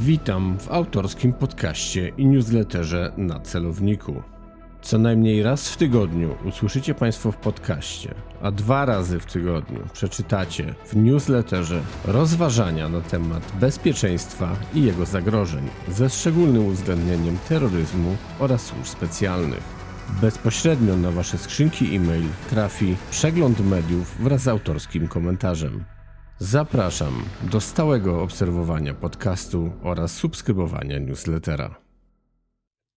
Witam w autorskim podcaście i newsletterze na celowniku. Co najmniej raz w tygodniu usłyszycie Państwo w podcaście, a dwa razy w tygodniu przeczytacie w newsletterze rozważania na temat bezpieczeństwa i jego zagrożeń, ze szczególnym uwzględnieniem terroryzmu oraz służb specjalnych. Bezpośrednio na Wasze skrzynki e-mail trafi przegląd mediów wraz z autorskim komentarzem. Zapraszam do stałego obserwowania podcastu oraz subskrybowania newslettera.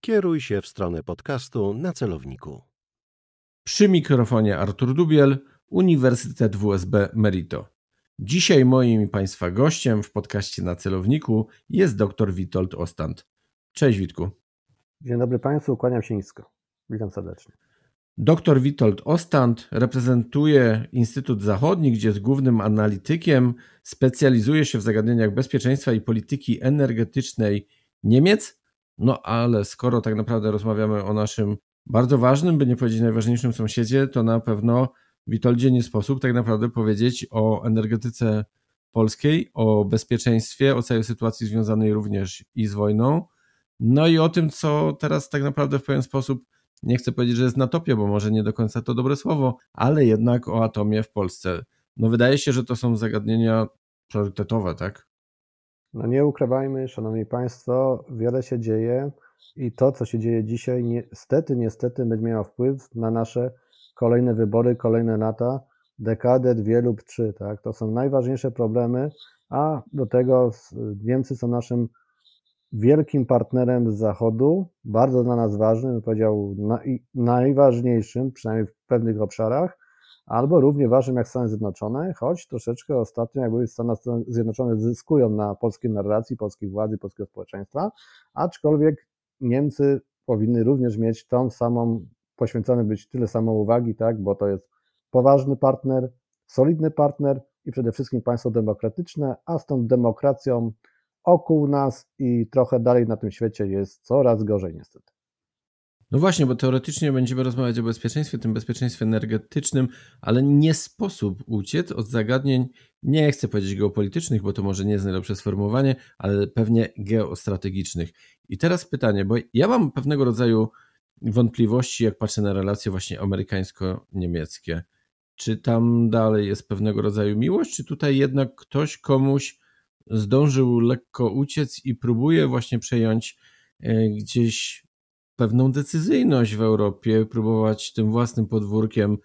Kieruj się w stronę podcastu na celowniku. Przy mikrofonie Artur Dubiel, Uniwersytet WSB Merito. Dzisiaj moim i Państwa gościem w podcaście na celowniku jest dr Witold Ostand. Cześć Witku. Dzień dobry Państwu, kłaniam się nisko. Witam serdecznie. Dr Witold Ostand reprezentuje Instytut Zachodni, gdzie jest głównym analitykiem, specjalizuje się w zagadnieniach bezpieczeństwa i polityki energetycznej Niemiec. No ale skoro tak naprawdę rozmawiamy o naszym bardzo ważnym, by nie powiedzieć najważniejszym sąsiedzie, to na pewno Witoldzie nie sposób tak naprawdę powiedzieć o energetyce polskiej, o bezpieczeństwie, o całej sytuacji związanej również i z wojną. No i o tym, co teraz tak naprawdę w pewien sposób nie chcę powiedzieć, że jest na topie, bo może nie do końca to dobre słowo, ale jednak o atomie w Polsce. No wydaje się, że to są zagadnienia priorytetowe, tak? No nie ukrywajmy, szanowni państwo, wiele się dzieje i to, co się dzieje dzisiaj, niestety, niestety będzie miało wpływ na nasze kolejne wybory, kolejne lata, dekadę, dwie lub trzy, tak? To są najważniejsze problemy, a do tego Niemcy są naszym wielkim partnerem z Zachodu, bardzo dla nas ważnym, powiedział najważniejszym, przynajmniej w pewnych obszarach, albo równie ważnym jak Stany Zjednoczone, choć troszeczkę ostatnio jakby Stany Zjednoczone zyskują na polskiej narracji, polskiej władzy, polskiego społeczeństwa, aczkolwiek Niemcy powinny również mieć tą samą, poświęcone być tyle samo uwagi, tak, bo to jest poważny partner, solidny partner i przede wszystkim państwo demokratyczne, a z tą demokracją okół nas i trochę dalej na tym świecie jest coraz gorzej niestety. No właśnie, bo teoretycznie będziemy rozmawiać o bezpieczeństwie, tym bezpieczeństwie energetycznym, ale nie sposób uciec od zagadnień, nie chcę powiedzieć geopolitycznych, bo to może nie jest najlepsze sformułowanie, ale pewnie geostrategicznych. I teraz pytanie, bo ja mam pewnego rodzaju wątpliwości, jak patrzę na relacje właśnie amerykańsko-niemieckie. Czy tam dalej jest pewnego rodzaju miłość, czy tutaj jednak ktoś komuś zdążył lekko uciec i próbuje właśnie przejąć e, gdzieś pewną decyzyjność w Europie, próbować tym własnym podwórkiem,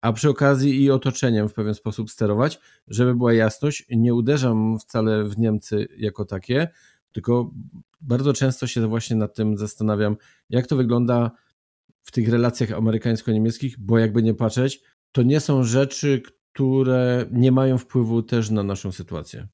a przy okazji i otoczeniem w pewien sposób sterować. Żeby była jasność, nie uderzam wcale w Niemcy jako takie, tylko bardzo często się właśnie nad tym zastanawiam, jak to wygląda w tych relacjach amerykańsko-niemieckich, bo jakby nie patrzeć, to nie są rzeczy, które nie mają wpływu też na naszą sytuację.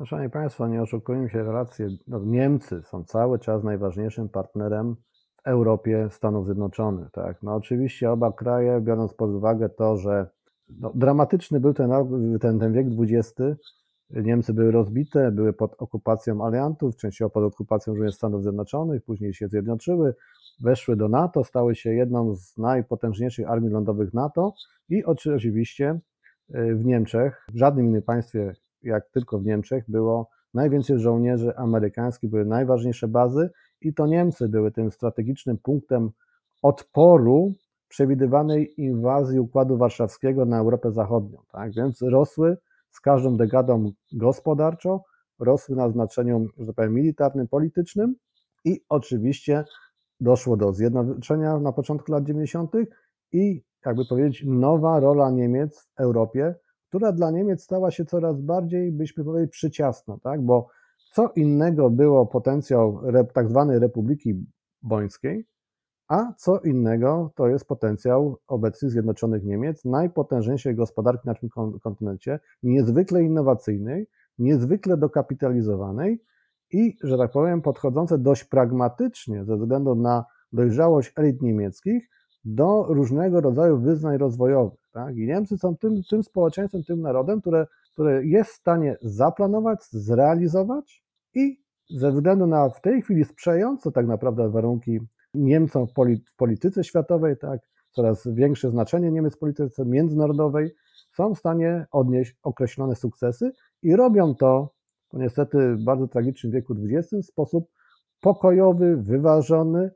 No, szanowni Państwo, nie oszukujmy się, relacje. No, Niemcy są cały czas najważniejszym partnerem w Europie Stanów Zjednoczonych. Tak? No, oczywiście oba kraje, biorąc pod uwagę to, że no, dramatyczny był ten, ten, ten wiek XX, Niemcy były rozbite, były pod okupacją aliantów, częściowo pod okupacją również Stanów Zjednoczonych, później się zjednoczyły, weszły do NATO, stały się jedną z najpotężniejszych armii lądowych NATO i oczywiście y, w Niemczech, w żadnym innym państwie jak tylko w Niemczech, było najwięcej żołnierzy amerykańskich, były najważniejsze bazy i to Niemcy były tym strategicznym punktem odporu przewidywanej inwazji Układu Warszawskiego na Europę Zachodnią. Tak? Więc rosły z każdą dekadą gospodarczo, rosły na znaczeniu, że tak powiem, militarnym, politycznym i oczywiście doszło do zjednoczenia na początku lat 90. i jakby powiedzieć, nowa rola Niemiec w Europie, która dla Niemiec stała się coraz bardziej, byśmy powiedzieli, przyciasna, tak? bo co innego było potencjał tak zwanej Republiki Bońskiej, a co innego to jest potencjał obecnych Zjednoczonych Niemiec, najpotężniejszej gospodarki na naszym kontynencie, niezwykle innowacyjnej, niezwykle dokapitalizowanej i, że tak powiem, podchodzące dość pragmatycznie ze względu na dojrzałość elit niemieckich do różnego rodzaju wyznań rozwojowych. Tak? I Niemcy są tym, tym społeczeństwem, tym narodem, które, które jest w stanie zaplanować, zrealizować i ze względu na w tej chwili sprzyjające tak naprawdę warunki Niemcom w, w polityce światowej, tak, coraz większe znaczenie Niemiec w polityce międzynarodowej, są w stanie odnieść określone sukcesy i robią to niestety w bardzo tragicznym wieku XX w sposób pokojowy, wyważony,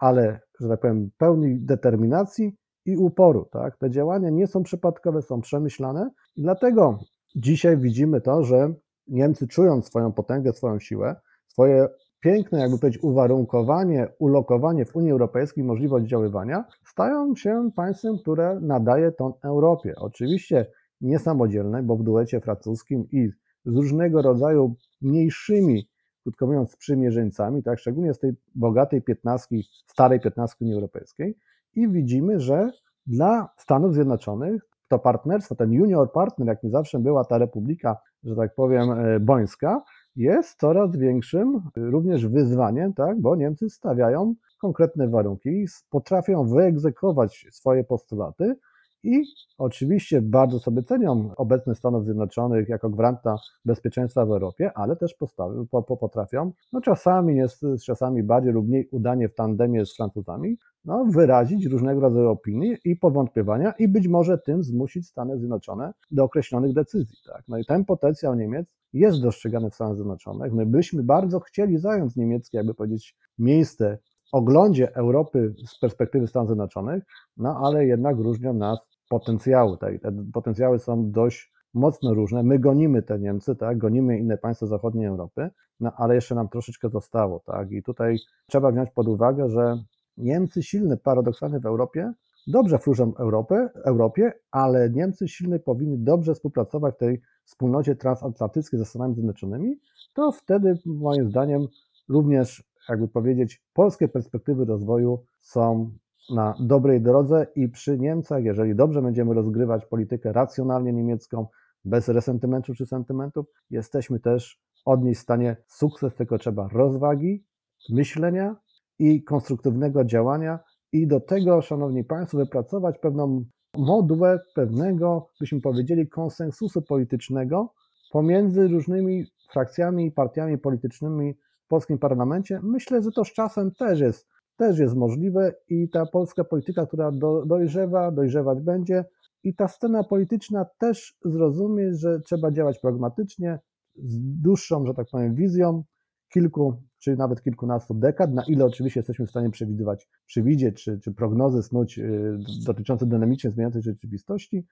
ale, że tak powiem, pełny determinacji i uporu. Tak? Te działania nie są przypadkowe, są przemyślane i dlatego dzisiaj widzimy to, że Niemcy czując swoją potęgę, swoją siłę, swoje piękne, jakby powiedzieć, uwarunkowanie, ulokowanie w Unii Europejskiej, możliwość działania, stają się państwem, które nadaje ton Europie. Oczywiście niesamodzielne, bo w duecie francuskim i z różnego rodzaju mniejszymi, krótko mówiąc, sprzymierzeńcami, tak, szczególnie z tej bogatej piętnastki, starej piętnastki Unii Europejskiej. I widzimy, że dla Stanów Zjednoczonych to partnerstwo, ten junior partner, jakim zawsze była ta republika, że tak powiem, e, bońska, jest coraz większym również wyzwaniem, tak, bo Niemcy stawiają konkretne warunki, potrafią wyegzekwować swoje postulaty i oczywiście bardzo sobie cenią obecność Stanów Zjednoczonych jako gwaranta bezpieczeństwa w Europie, ale też postawią, po, po, potrafią, no czasami jest, czasami bardziej lub mniej udanie w tandemie z Francuzami, no, wyrazić różnego rodzaju opinie i powątpiewania i być może tym zmusić Stany Zjednoczone do określonych decyzji. Tak? No i ten potencjał Niemiec jest dostrzegany w Stanach Zjednoczonych. My byśmy bardzo chcieli zająć niemieckie, jakby powiedzieć, miejsce oglądzie Europy z perspektywy Stanów Zjednoczonych, no ale jednak różnią nas potencjały. Tak? Te potencjały są dość mocno różne. My gonimy te Niemcy, tak? gonimy inne państwa zachodniej Europy, no ale jeszcze nam troszeczkę zostało. Tak? I tutaj trzeba wziąć pod uwagę, że Niemcy silne, paradoksalnie w Europie, dobrze wróżą Europę, Europie, ale Niemcy silne powinny dobrze współpracować w tej wspólnocie transatlantyckiej ze Stanami Zjednoczonymi, to wtedy moim zdaniem również, jakby powiedzieć, polskie perspektywy rozwoju są na dobrej drodze i przy Niemcach, jeżeli dobrze będziemy rozgrywać politykę racjonalnie niemiecką, bez resentymentów czy sentymentów, jesteśmy też odnieść w stanie sukces, tylko trzeba rozwagi, myślenia i konstruktywnego działania i do tego, Szanowni Państwo, wypracować pewną modułę pewnego, byśmy powiedzieli, konsensusu politycznego pomiędzy różnymi frakcjami i partiami politycznymi w polskim parlamencie. Myślę, że to z czasem też jest, też jest możliwe i ta polska polityka, która do, dojrzewa, dojrzewać będzie i ta scena polityczna też zrozumie, że trzeba działać pragmatycznie, z dłuższą, że tak powiem, wizją, kilku czy nawet kilkunastu dekad, na ile oczywiście jesteśmy w stanie przewidywać, przewidzieć, czy, czy prognozy snuć y, dotyczące dynamicznie zmieniającej rzeczywistości.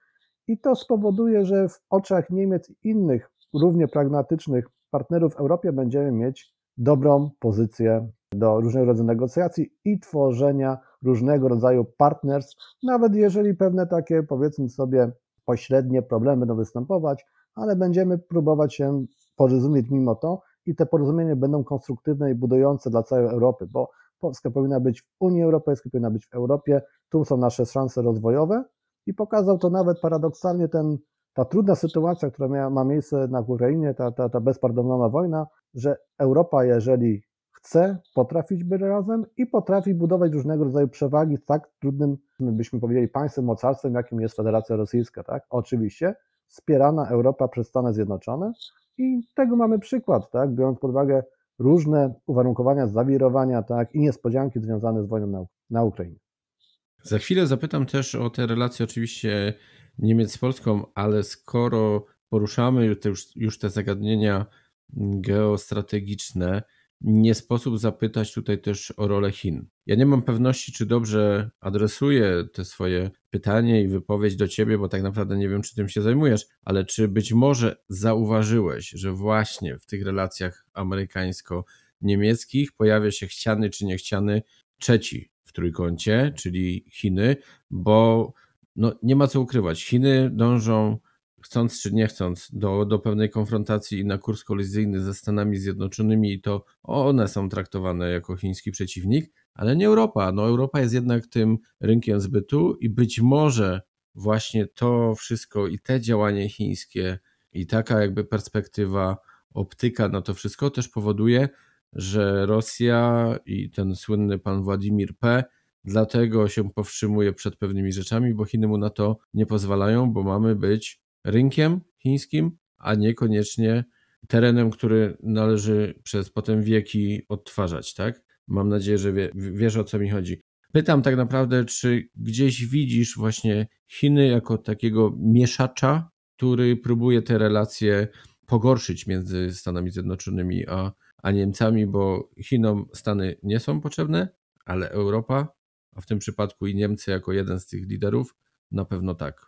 I to spowoduje, że w oczach Niemiec i innych równie pragmatycznych partnerów w Europie będziemy mieć dobrą pozycję do różnego rodzaju negocjacji i tworzenia różnego rodzaju partnerstw, nawet jeżeli pewne takie, powiedzmy sobie, pośrednie problemy będą występować, ale będziemy próbować się porozumieć mimo to i te porozumienia będą konstruktywne i budujące dla całej Europy, bo Polska powinna być w Unii Europejskiej, powinna być w Europie, tu są nasze szanse rozwojowe i pokazał to nawet paradoksalnie ten, ta trudna sytuacja, która miała, ma miejsce na Ukrainie, ta, ta, ta bezpardonowna wojna, że Europa, jeżeli chce, potrafić być razem i potrafi budować różnego rodzaju przewagi tak trudnym, byśmy powiedzieli, państwem, mocarstwem, jakim jest Federacja Rosyjska, tak? Oczywiście wspierana Europa przez Stany Zjednoczone, i tego mamy przykład, tak? biorąc pod uwagę różne uwarunkowania, zawirowania tak? i niespodzianki związane z wojną na, na Ukrainie. Za chwilę zapytam też o te relacje oczywiście Niemiec z Polską, ale skoro poruszamy już, już te zagadnienia geostrategiczne, nie sposób zapytać tutaj też o rolę Chin. Ja nie mam pewności, czy dobrze adresuję te swoje pytanie i wypowiedź do ciebie, bo tak naprawdę nie wiem, czy tym się zajmujesz, ale czy być może zauważyłeś, że właśnie w tych relacjach amerykańsko-niemieckich pojawia się chciany czy niechciany trzeci w trójkącie, czyli Chiny, bo no, nie ma co ukrywać. Chiny dążą chcąc czy nie chcąc, do, do pewnej konfrontacji i na kurs kolizyjny ze Stanami Zjednoczonymi i to one są traktowane jako chiński przeciwnik, ale nie Europa. No Europa jest jednak tym rynkiem zbytu i być może właśnie to wszystko i te działania chińskie i taka jakby perspektywa, optyka na to wszystko też powoduje, że Rosja i ten słynny pan Władimir P. dlatego się powstrzymuje przed pewnymi rzeczami, bo Chiny mu na to nie pozwalają, bo mamy być rynkiem chińskim, a niekoniecznie terenem, który należy przez potem wieki odtwarzać, tak? Mam nadzieję, że wie, wiesz o co mi chodzi. Pytam tak naprawdę, czy gdzieś widzisz właśnie Chiny jako takiego mieszacza, który próbuje te relacje pogorszyć między Stanami Zjednoczonymi a, a Niemcami, bo Chinom Stany nie są potrzebne, ale Europa, a w tym przypadku i Niemcy jako jeden z tych liderów, na pewno tak.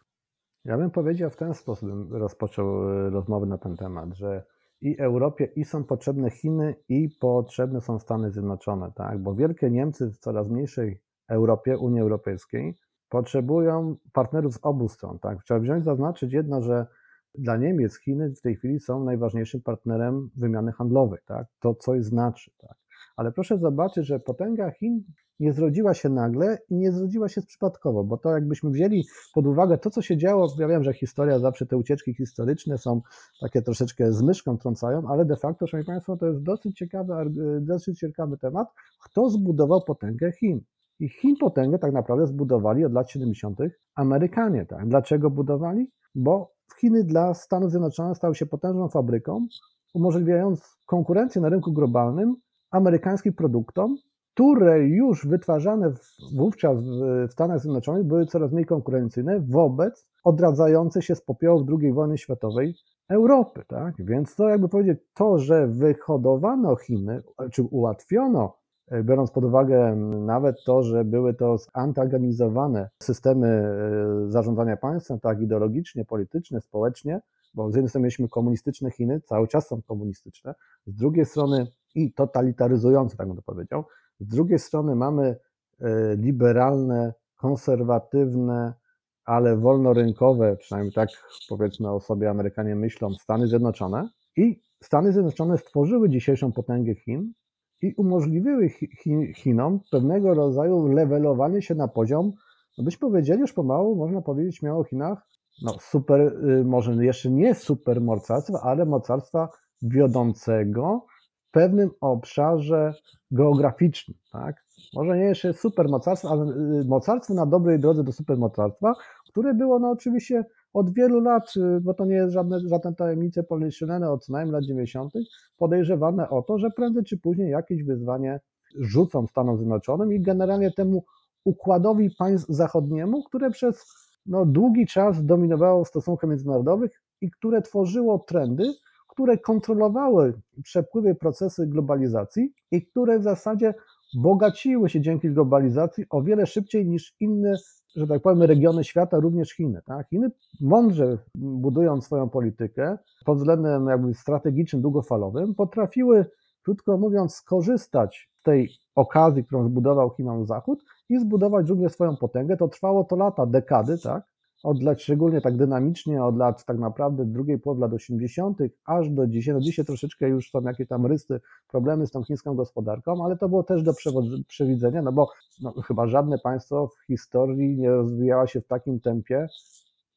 Ja bym powiedział w ten sposób, rozpoczął e, rozmowę na ten temat, że i Europie i są potrzebne Chiny i potrzebne są Stany Zjednoczone, tak? Bo wielkie Niemcy w coraz mniejszej Europie, Unii Europejskiej potrzebują partnerów z obu stron, tak? Trzeba wziąć zaznaczyć jedno, że dla Niemiec Chiny w tej chwili są najważniejszym partnerem wymiany handlowej, tak? To coś znaczy, tak? Ale proszę zobaczyć, że potęga Chin nie zrodziła się nagle i nie zrodziła się przypadkowo, bo to jakbyśmy wzięli pod uwagę to, co się działo, ja wiem, że historia, zawsze te ucieczki historyczne są takie troszeczkę z myszką trącają, ale de facto, szanowni Państwo, to jest dosyć ciekawy, dosyć ciekawy temat, kto zbudował potęgę Chin. I Chin potęgę tak naprawdę zbudowali od lat 70. Amerykanie. Tak? Dlaczego budowali? Bo Chiny dla Stanów Zjednoczonych stały się potężną fabryką, umożliwiając konkurencję na rynku globalnym amerykańskim produktom, które już wytwarzane wówczas w Stanach Zjednoczonych były coraz mniej konkurencyjne wobec odradzającej się z popiołów II wojny światowej Europy. Tak? Więc to jakby powiedzieć, to, że wyhodowano Chiny, czy ułatwiono, e, biorąc pod uwagę nawet to, że były to antagonizowane systemy e, zarządzania państwem, tak ideologicznie, politycznie, społecznie, bo z jednej strony mieliśmy komunistyczne Chiny, cały czas są komunistyczne, z drugiej strony i totalitaryzujące, tak bym to powiedział, z drugiej strony mamy e, liberalne, konserwatywne, ale wolnorynkowe, przynajmniej tak powiedzmy o sobie Amerykanie myślą, Stany Zjednoczone. I Stany Zjednoczone stworzyły dzisiejszą potęgę Chin i umożliwiły Chinom pewnego rodzaju levelowanie się na poziom, no byśmy powiedzieli już pomału, można powiedzieć śmiało o Chinach, no super, y, może jeszcze nie super mocarstwa, ale mocarstwa wiodącego pewnym obszarze geograficznym, tak? Może nie jeszcze supermocarstwo, ale y, mocarstwo na dobrej drodze do supermocarstwa, które było no oczywiście od wielu lat, y, bo to nie jest żadne, żadne tajemnice od co najmniej lat 90., podejrzewane o to, że prędzej czy później jakieś wyzwanie rzucą Stanom Zjednoczonym i generalnie temu układowi państw zachodniemu, które przez no, długi czas dominowało w stosunkach międzynarodowych i które tworzyło trendy, które kontrolowały przepływy procesy globalizacji i które w zasadzie bogaciły się dzięki globalizacji o wiele szybciej niż inne, że tak powiem, regiony świata, również Chiny. Tak? Chiny mądrze budując swoją politykę pod względem jakby strategicznym, długofalowym, potrafiły, krótko mówiąc, skorzystać z tej okazji, którą zbudował Chinom Zachód i zbudować również swoją potęgę. To trwało to lata, dekady, tak? Od lat, szczególnie tak dynamicznie, od lat tak naprawdę drugiej połowy lat 80., aż do dzisiaj. No dzisiaj troszeczkę już są jakieś tam rysy, problemy z tą chińską gospodarką, ale to było też do przewidzenia, no bo no, chyba żadne państwo w historii nie rozwijało się w takim tempie,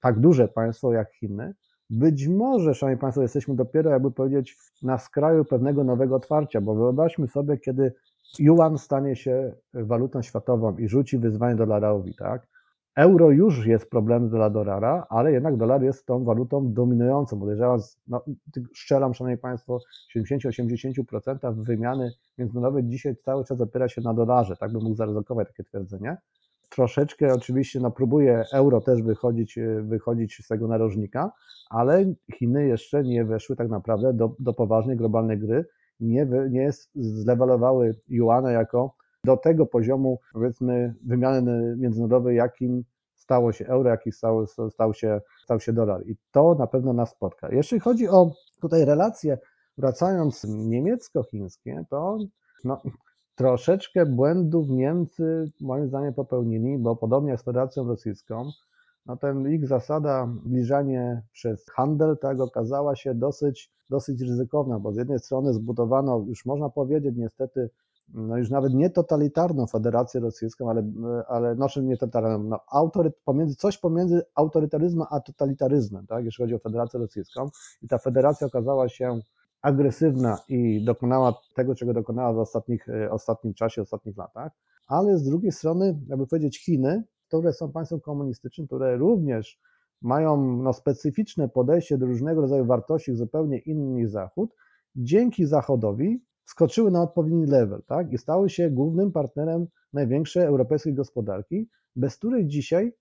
tak duże państwo jak Chiny. Być może, szanowni państwo, jesteśmy dopiero, jakby powiedzieć, na skraju pewnego nowego otwarcia, bo wyobraźmy sobie, kiedy yuan stanie się walutą światową i rzuci wyzwanie dolarowi, tak? Euro już jest problemem dla dolara, ale jednak dolar jest tą walutą dominującą. Podejrzewam, no, szczelam, szanowni państwo, 70-80% wymiany międzynarodowej dzisiaj cały czas opiera się na dolarze. Tak bym mógł zaryzykować takie twierdzenie. Troszeczkę oczywiście no, próbuje euro też wychodzić, wychodzić z tego narożnika, ale Chiny jeszcze nie weszły tak naprawdę do, do poważnej globalnej gry, nie, nie zlewelowały juana jako do tego poziomu, powiedzmy, wymiany międzynarodowej, jakim stało się euro, jaki stał, stał, się, stał się dolar. I to na pewno nas spotka. Jeśli chodzi o tutaj relacje, wracając niemiecko-chińskie, to no, troszeczkę błędów Niemcy moim zdaniem popełnili, bo podobnie jak z Federacją Rosyjską, no ten ich zasada bliżanie przez handel tak okazała się dosyć, dosyć ryzykowna, bo z jednej strony zbudowano, już można powiedzieć niestety, no już nawet nie totalitarną Federację Rosyjską, ale, ale no, nie totalitarną, no, autoryt, pomiędzy, coś pomiędzy autorytaryzmem a totalitaryzmem, tak, jeśli chodzi o Federację Rosyjską. I ta federacja okazała się agresywna i dokonała tego, czego dokonała w ostatnich, e, ostatnim czasie, ostatnich latach, ale z drugiej strony, jakby powiedzieć, Chiny, które są państwem komunistycznym, które również mają no, specyficzne podejście do różnego rodzaju wartości zupełnie innych niż Zachód, dzięki Zachodowi skoczyły na odpowiedni level tak? i stały się głównym partnerem największej europejskiej gospodarki, bez której dzisiaj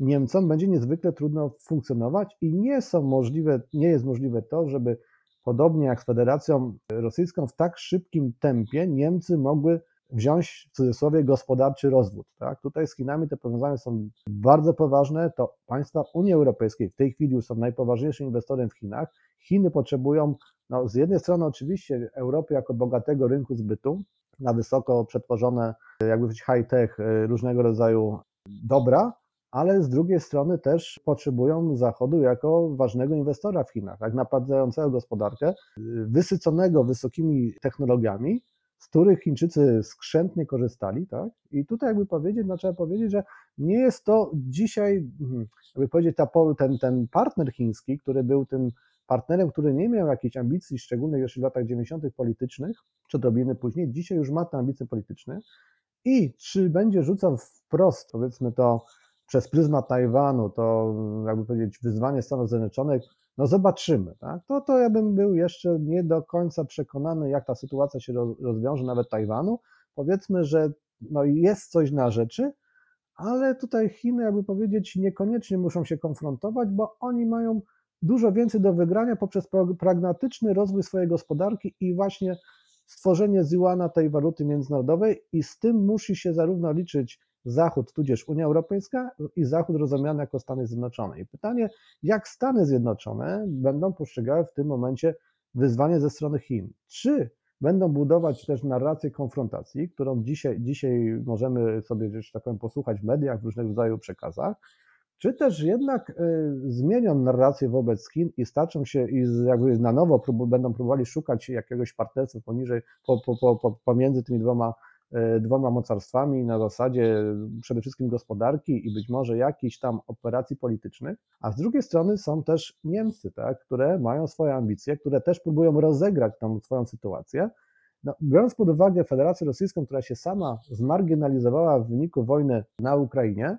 Niemcom będzie niezwykle trudno funkcjonować i nie są możliwe, nie jest możliwe to, żeby podobnie jak z Federacją Rosyjską, w tak szybkim tempie Niemcy mogły wziąć w cudzysłowie gospodarczy rozwód. Tak? Tutaj z Chinami te powiązania są bardzo poważne. To państwa Unii Europejskiej w tej chwili są najpoważniejszym inwestorem w Chinach. Chiny potrzebują, no, z jednej strony oczywiście Europy jako bogatego rynku zbytu na wysoko przetworzone, jakby high-tech, różnego rodzaju dobra, ale z drugiej strony też potrzebują Zachodu jako ważnego inwestora w Chinach, jak napędzającego gospodarkę, wysyconego wysokimi technologiami, z których Chińczycy skrzętnie korzystali, tak? I tutaj jakby powiedzieć, no trzeba powiedzieć, że nie jest to dzisiaj, hmm, jakby powiedzieć, ta, ten, ten partner chiński, który był tym partnerem, który nie miał jakichś ambicji szczególnych jeszcze w latach 90. politycznych, czy odrobiny później, dzisiaj już ma te ambicje polityczne i czy będzie rzucał wprost, powiedzmy to, przez pryzmat Tajwanu, to jakby powiedzieć wyzwanie Stanów Zjednoczonych, no zobaczymy. Tak? To, to ja bym był jeszcze nie do końca przekonany, jak ta sytuacja się rozwiąże, nawet Tajwanu. Powiedzmy, że no jest coś na rzeczy, ale tutaj Chiny, jakby powiedzieć, niekoniecznie muszą się konfrontować, bo oni mają dużo więcej do wygrania poprzez pragmatyczny rozwój swojej gospodarki i właśnie stworzenie z tej waluty międzynarodowej i z tym musi się zarówno liczyć Zachód, tudzież Unia Europejska i Zachód rozumiany jako Stany Zjednoczone. I pytanie, jak Stany Zjednoczone będą postrzegały w tym momencie wyzwanie ze strony Chin? Czy będą budować też narrację konfrontacji, którą dzisiaj, dzisiaj możemy sobie, że tak powiem, posłuchać w mediach, w różnego rodzaju przekazach, czy też jednak y, zmienią narrację wobec Chin i starczą się i jakby na nowo prób, będą próbowali szukać jakiegoś partnerstwa poniżej, po, po, po, pomiędzy tymi dwoma dwoma mocarstwami na zasadzie przede wszystkim gospodarki i być może jakichś tam operacji politycznych, a z drugiej strony są też Niemcy, tak, które mają swoje ambicje, które też próbują rozegrać tą swoją sytuację. No, biorąc pod uwagę Federację Rosyjską, która się sama zmarginalizowała w wyniku wojny na Ukrainie,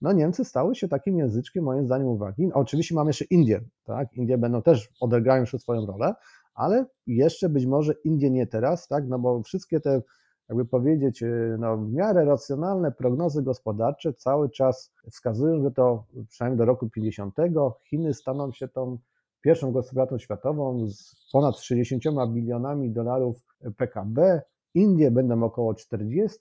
no Niemcy stały się takim języczkiem, moim zdaniem, uwagi. Oczywiście mamy jeszcze Indie, tak? Indie będą też odegrają już swoją rolę, ale jeszcze być może Indie nie teraz, tak? No bo wszystkie te jakby powiedzieć, y, no, w miarę racjonalne prognozy gospodarcze cały czas wskazują, że to przynajmniej do roku 50 Chiny staną się tą pierwszą gospodarką światową z ponad 60 bilionami dolarów PKB, Indie będą około 40,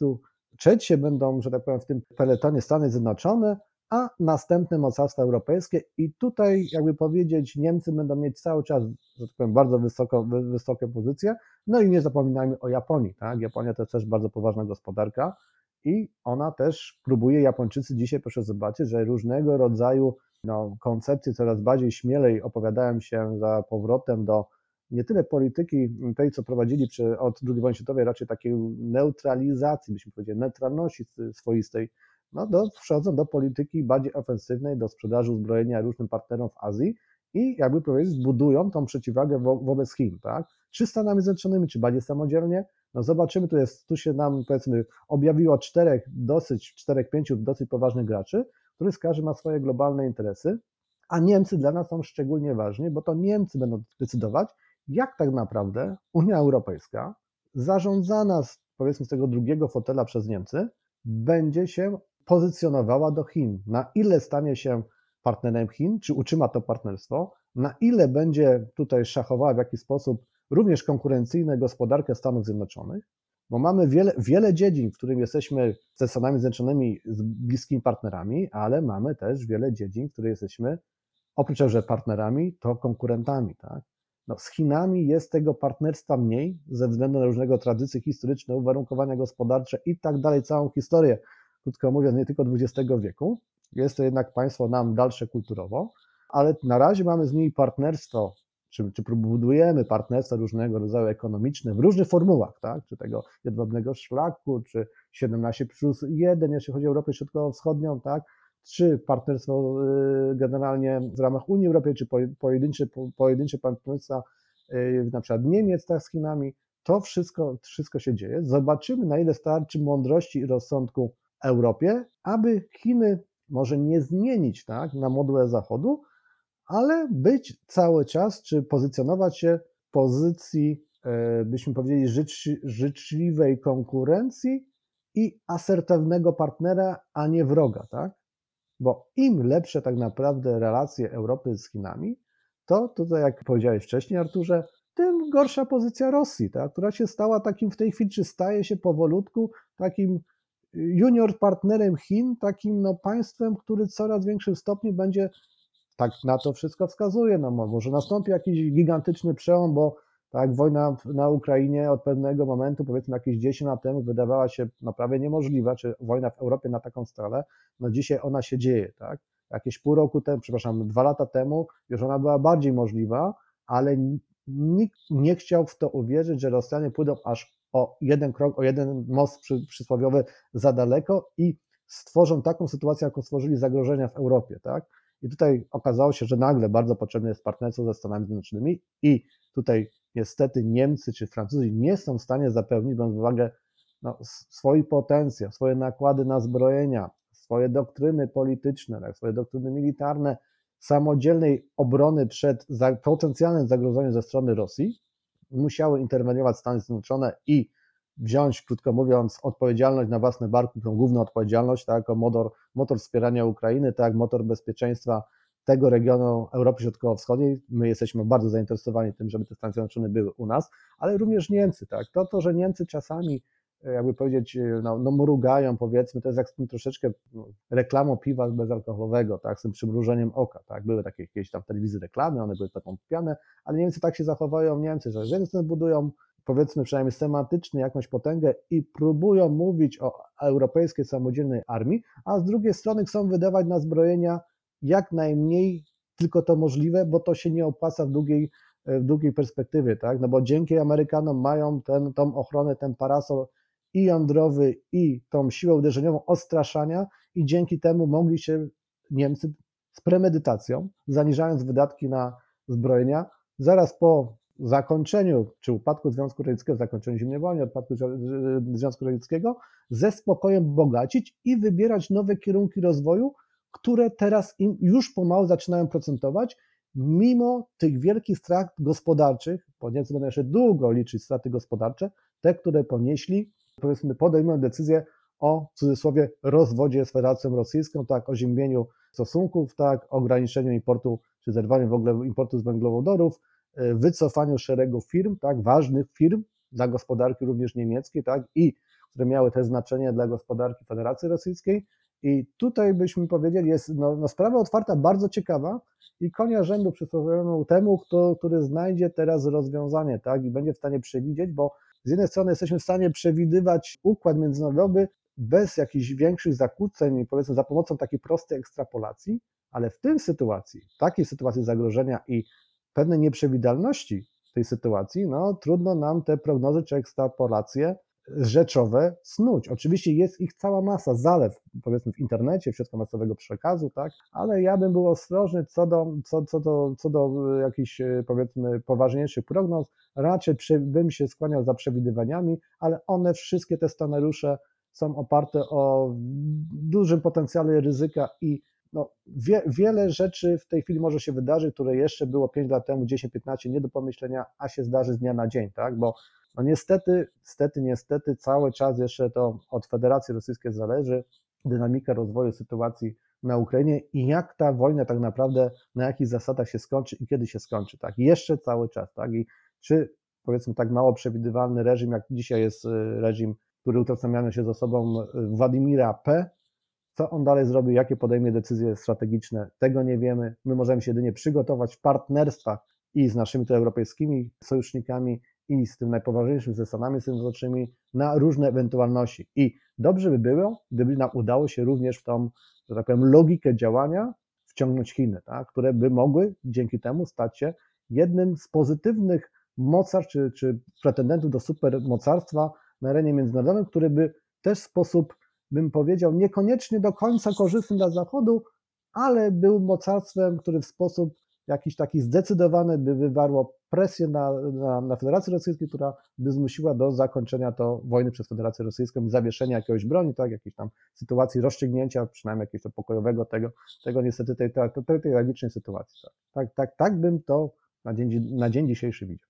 trzecie będą, że tak powiem, w tym peletonie Stany Zjednoczone, a następne mocarstwa europejskie i tutaj, jakby powiedzieć, Niemcy będą mieć cały czas, że tak powiem, bardzo wysoko, wysokie pozycje, no i nie zapominajmy o Japonii, tak? Japonia to jest też bardzo poważna gospodarka i ona też próbuje, Japończycy dzisiaj proszę zobaczyć, że różnego rodzaju no, koncepcje coraz bardziej śmielej opowiadają się za powrotem do nie tyle polityki tej, co prowadzili przy, od II wojny światowej, raczej takiej neutralizacji, byśmy powiedzieli, neutralności swoistej, no do, przechodzą do polityki bardziej ofensywnej, do sprzedaży uzbrojenia różnym partnerom w Azji i jakby powiedzieć, budują tą przeciwwagę wo, wobec Chin, tak? Czy Stanami Zjednoczonymi, czy bardziej samodzielnie? No zobaczymy, tu jest, tu się nam powiedzmy objawiło czterech dosyć, czterech, pięciu dosyć poważnych graczy, których każdy ma swoje globalne interesy, a Niemcy dla nas są szczególnie ważni, bo to Niemcy będą decydować, jak tak naprawdę Unia Europejska, zarządzana z, powiedzmy z tego drugiego fotela przez Niemcy, będzie się pozycjonowała do Chin. Na ile stanie się partnerem Chin, czy utrzyma to partnerstwo, na ile będzie tutaj szachowała w jakiś sposób również konkurencyjną gospodarkę Stanów Zjednoczonych, bo mamy wiele, wiele dziedzin, w których jesteśmy ze Stanami Zjednoczonymi z bliskimi partnerami, ale mamy też wiele dziedzin, w których jesteśmy oprócz że partnerami, to konkurentami. Tak? No, z Chinami jest tego partnerstwa mniej ze względu na różnego tradycje historyczne, uwarunkowania gospodarcze i tak dalej, całą historię, krótko mówiąc, nie tylko XX wieku. Jest to jednak państwo nam dalsze kulturowo, ale na razie mamy z nimi partnerstwo, czy, czy budujemy partnerstwa różnego rodzaju ekonomiczne w różnych formułach, tak? czy tego jedwabnego szlaku, czy 17 plus 1, jeśli chodzi o Europę Środkowo-Wschodnią, tak? czy partnerstwo y, generalnie w ramach Unii Europejskiej, czy pojedyncze, pojedyncze partnerstwa y, na przykład Niemiec tak, z Chinami, to wszystko, wszystko się dzieje. Zobaczymy, na ile starczy mądrości i rozsądku Europie, aby Chiny może nie zmienić tak, na modłę Zachodu, ale być cały czas, czy pozycjonować się w pozycji, e, byśmy powiedzieli, życzliwej konkurencji i asertywnego partnera, a nie wroga, tak? Bo im lepsze tak naprawdę relacje Europy z Chinami, to tutaj, jak powiedziałeś wcześniej, Arturze, tym gorsza pozycja Rosji, tak, która się stała takim w tej chwili, czy staje się powolutku takim junior partnerem Chin, takim no, państwem, który w coraz większym stopniu będzie, tak na to wszystko wskazuje, no może nastąpi jakiś gigantyczny przełom, bo tak, wojna na Ukrainie od pewnego momentu, powiedzmy jakieś 10 lat temu, wydawała się no, prawie niemożliwa, czy wojna w Europie na taką skalę, no dzisiaj ona się dzieje, tak? Jakieś pół roku temu, przepraszam, dwa lata temu już ona była bardziej możliwa, ale nikt nie chciał w to uwierzyć, że Rosjanie pójdą aż o jeden krok, o jeden most przy, przysłowiowy za daleko i stworzą taką sytuację, jaką stworzyli zagrożenia w Europie, tak? I tutaj okazało się, że nagle bardzo potrzebne jest partnerstwo ze Stanami Zjednoczonymi i tutaj niestety Niemcy czy Francuzi nie są w stanie zapewnić, biorąc pod uwagę no, swój potencjał, swoje nakłady na zbrojenia, swoje doktryny polityczne, tak, swoje doktryny militarne, samodzielnej obrony przed potencjalnym zagrożeniem ze strony Rosji, musiały interweniować Stany Zjednoczone i wziąć, krótko mówiąc, odpowiedzialność na własne barki, tą główną odpowiedzialność, tak, jako motor, motor wspierania Ukrainy, tak, motor bezpieczeństwa tego regionu Europy Środkowo-Wschodniej. My jesteśmy bardzo zainteresowani tym, żeby te Stany Zjednoczone były u nas, ale również Niemcy, tak. To, to że Niemcy czasami jakby powiedzieć, e, no, no mrugają powiedzmy, to jest jak z tym troszeczkę no, reklamą piwa bezalkoholowego, tak, z tym przymrużeniem oka, tak, były takie jakieś tam telewizji reklamy, one były taką piane, ale Niemcy tak się zachowują, Niemcy, że z jednej strony budują powiedzmy przynajmniej semantycznie jakąś potęgę i próbują mówić o europejskiej samodzielnej armii, a z drugiej strony chcą wydawać na zbrojenia jak najmniej tylko to możliwe, bo to się nie opłaca w długiej, w długiej perspektywie, tak? No bo dzięki Amerykanom mają ten, tą ochronę, ten parasol i jądrowy, i tą siłę uderzeniową odstraszania, i dzięki temu mogli się Niemcy z premedytacją, zaniżając wydatki na zbrojenia, zaraz po zakończeniu, czy upadku Związku Radzieckiego, zakończeniu zimnej wojny, upadku Związku Radzieckiego, ze spokojem bogacić i wybierać nowe kierunki rozwoju, które teraz im już pomału zaczynają procentować, mimo tych wielkich strat gospodarczych, bo Niemcy będą jeszcze długo liczyć straty gospodarcze, te, które ponieśli powiedzmy podejmują decyzję o w cudzysłowie rozwodzie z Federacją Rosyjską, tak, o ziębieniu stosunków, tak, ograniczeniu importu, czy zerwaniu w ogóle importu z węglowodorów, e, wycofaniu szeregu firm, tak, ważnych firm dla gospodarki również niemieckiej, tak, i które miały te znaczenie dla gospodarki Federacji Rosyjskiej. I tutaj byśmy powiedzieli, jest no, no sprawa otwarta, bardzo ciekawa i konia rzędu przysłowiowemu temu, kto, który znajdzie teraz rozwiązanie, tak, i będzie w stanie przewidzieć, bo z jednej strony jesteśmy w stanie przewidywać układ międzynarodowy bez jakichś większych zakłóceń, powiedzmy za pomocą takiej prostej ekstrapolacji, ale w tym sytuacji, takiej sytuacji zagrożenia i pewnej nieprzewidalności tej sytuacji, no trudno nam te prognozy czy ekstrapolacje rzeczowe snuć. Oczywiście jest ich cała masa, zalew powiedzmy w internecie, w środkach masowego przekazu, tak, ale ja bym był ostrożny co do, co, co do, co do jakichś powiedzmy poważniejszych prognoz, raczej przy, bym się skłaniał za przewidywaniami, ale one wszystkie te scenariusze są oparte o dużym potencjale ryzyka i no, wie, wiele rzeczy w tej chwili może się wydarzyć, które jeszcze było 5 lat temu, 10-15 nie do pomyślenia, a się zdarzy z dnia na dzień, tak? Bo no niestety, niestety, niestety cały czas jeszcze to od Federacji Rosyjskiej zależy dynamika rozwoju sytuacji na Ukrainie i jak ta wojna tak naprawdę, na jakich zasadach się skończy i kiedy się skończy, tak? Jeszcze cały czas, tak? I czy powiedzmy tak mało przewidywalny reżim, jak dzisiaj jest y, reżim, który utożsamiany się z osobą y, Władimira P., co on dalej zrobi, jakie podejmie decyzje strategiczne, tego nie wiemy. My możemy się jedynie przygotować w partnerstwach i z naszymi tu europejskimi sojusznikami, i z tym najpoważniejszym ze Stanami Zjednoczonymi na różne ewentualności. I dobrze by było, gdyby nam udało się również w tą, że tak powiem, logikę działania wciągnąć Chiny, tak, które by mogły dzięki temu stać się jednym z pozytywnych mocarstw czy, czy pretendentów do supermocarstwa na arenie międzynarodowej, który by też w sposób, bym powiedział, niekoniecznie do końca korzystny dla Zachodu, ale był mocarstwem, który w sposób jakiś taki zdecydowany by wywarło presję na, na, na Federację Rosyjską, która by zmusiła do zakończenia to wojny przez Federację Rosyjską i zawieszenia jakiegoś broni, tak, jakiejś tam sytuacji rozstrzygnięcia, przynajmniej jakiegoś to pokojowego tego, tego niestety tej, tej, tej, tej tragicznej sytuacji. Tak. tak, tak, tak bym to na dzień, na dzień dzisiejszy widział.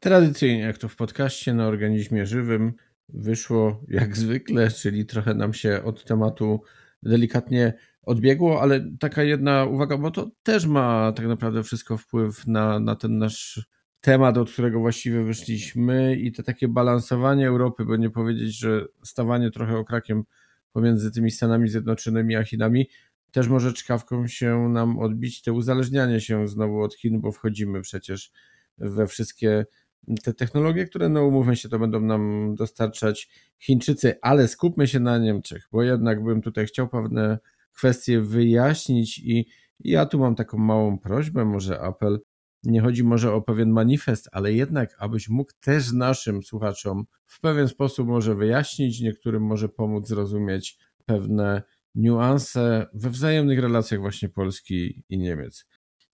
Tradycyjnie, jak to w podcaście na organizmie żywym, wyszło jak zwykle, czyli trochę nam się od tematu delikatnie odbiegło, ale taka jedna uwaga, bo to też ma tak naprawdę wszystko wpływ na, na ten nasz temat, od którego właściwie wyszliśmy i to takie balansowanie Europy, bo nie powiedzieć, że stawanie trochę okrakiem pomiędzy tymi Stanami Zjednoczonymi a Chinami, też może czkawką się nam odbić te uzależnianie się znowu od Chin, bo wchodzimy przecież we wszystkie te technologie, które no umówmy się, to będą nam dostarczać Chińczycy, ale skupmy się na Niemczech, bo jednak bym tutaj chciał pewne kwestie wyjaśnić i ja tu mam taką małą prośbę, może apel. Nie chodzi może o pewien manifest, ale jednak, abyś mógł też naszym słuchaczom w pewien sposób może wyjaśnić, niektórym może pomóc zrozumieć pewne niuanse we wzajemnych relacjach właśnie Polski i Niemiec.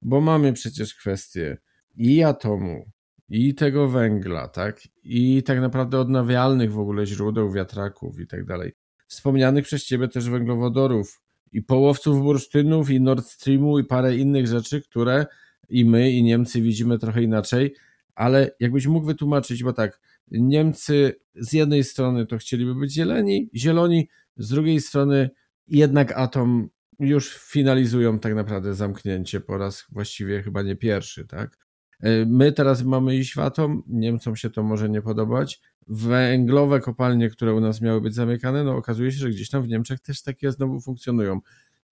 Bo mamy przecież kwestie i atomu, i tego węgla, tak? I tak naprawdę odnawialnych w ogóle źródeł wiatraków i tak dalej. Wspomnianych przez ciebie też węglowodorów i połowców bursztynów i Nord Streamu i parę innych rzeczy, które i my i Niemcy widzimy trochę inaczej, ale jakbyś mógł wytłumaczyć, bo tak, Niemcy z jednej strony to chcieliby być zieleni, zieloni, z drugiej strony jednak atom już finalizują tak naprawdę zamknięcie po raz właściwie chyba nie pierwszy, tak? E, my teraz mamy iść w atom, Niemcom się to może nie podobać. Węglowe kopalnie, które u nas miały być zamykane, no okazuje się, że gdzieś tam w Niemczech też takie znowu funkcjonują.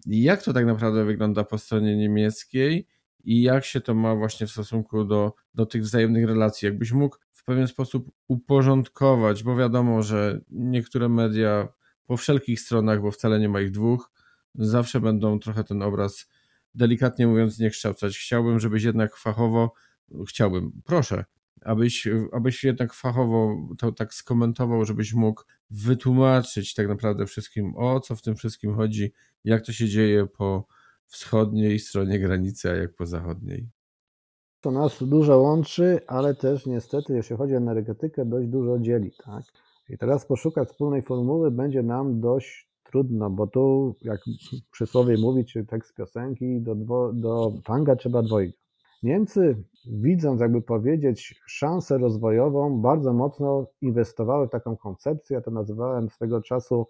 Jak to tak naprawdę wygląda po stronie niemieckiej i jak się to ma właśnie w stosunku do, do tych wzajemnych relacji? Jakbyś mógł w pewien sposób uporządkować, bo wiadomo, że niektóre media po wszelkich stronach, bo wcale nie ma ich dwóch, zawsze będą trochę ten obraz delikatnie mówiąc nie kształcać. Chciałbym, żebyś jednak fachowo chciałbym, proszę, abyś, abyś jednak fachowo to tak skomentował, żebyś mógł wytłumaczyć tak naprawdę wszystkim, o co w tym wszystkim chodzi, jak to się dzieje po wschodniej stronie granicy, a jak po zachodniej. To nas dużo łączy, ale też niestety, jeśli chodzi o energetykę, dość dużo dzieli. Tak? I teraz poszukać wspólnej formuły będzie nam dość trudno, bo tu, jak przysłowie mówi, czy tekst piosenki, do, dwo, do tanga trzeba dwojga. Niemcy, widząc, jakby powiedzieć, szansę rozwojową, bardzo mocno inwestowały w taką koncepcję. Ja to nazywałem swego czasu,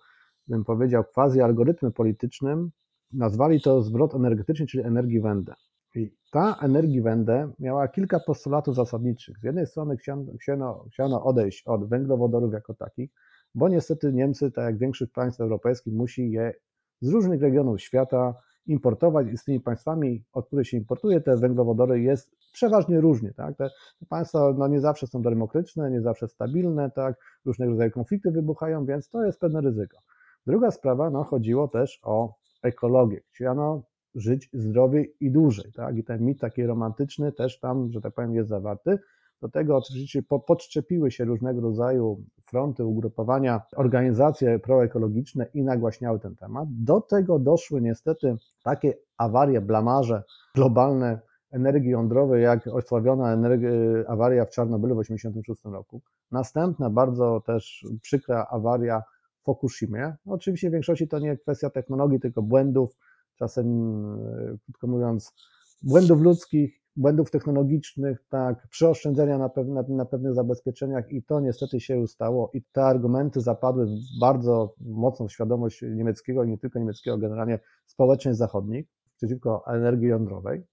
bym powiedział, quasi algorytmem politycznym. Nazwali to zwrot energetyczny, czyli energiewende. I ta energiewende miała kilka postulatów zasadniczych. Z jednej strony chciano, chciano odejść od węglowodorów jako takich, bo niestety Niemcy, tak jak większość państw europejskich, musi je z różnych regionów świata importować i z tymi państwami, od których się importuje te węglowodory jest przeważnie różnie. Tak? Te, państwa no, nie zawsze są demokratyczne, nie zawsze stabilne, tak? różnego rodzaju konflikty wybuchają, więc to jest pewne ryzyko. Druga sprawa, no, chodziło też o ekologię. Chciano żyć zdrowiej i dłużej. Tak? I ten mit taki romantyczny też tam, że tak powiem, jest zawarty. Do tego oczywiście podczepiły się różnego rodzaju fronty, ugrupowania, organizacje proekologiczne i nagłaśniały ten temat. Do tego doszły niestety takie awarie, blamarze globalne energii jądrowej, jak osławiona awaria w Czarnobylu w 1986 roku. Następna bardzo też przykra awaria w Fukushimie. Oczywiście w większości to nie kwestia technologii, tylko błędów, czasem, e, krótko mówiąc, błędów ludzkich błędów technologicznych, tak, przeoszczędzenia na, na pewnych zabezpieczeniach i to niestety się ustało i te argumenty zapadły bardzo mocną świadomość niemieckiego i nie tylko niemieckiego, generalnie społeczeństw zachodnich przeciwko energii jądrowej.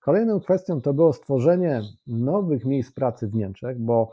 Kolejną kwestią to było stworzenie nowych miejsc pracy w Niemczech, bo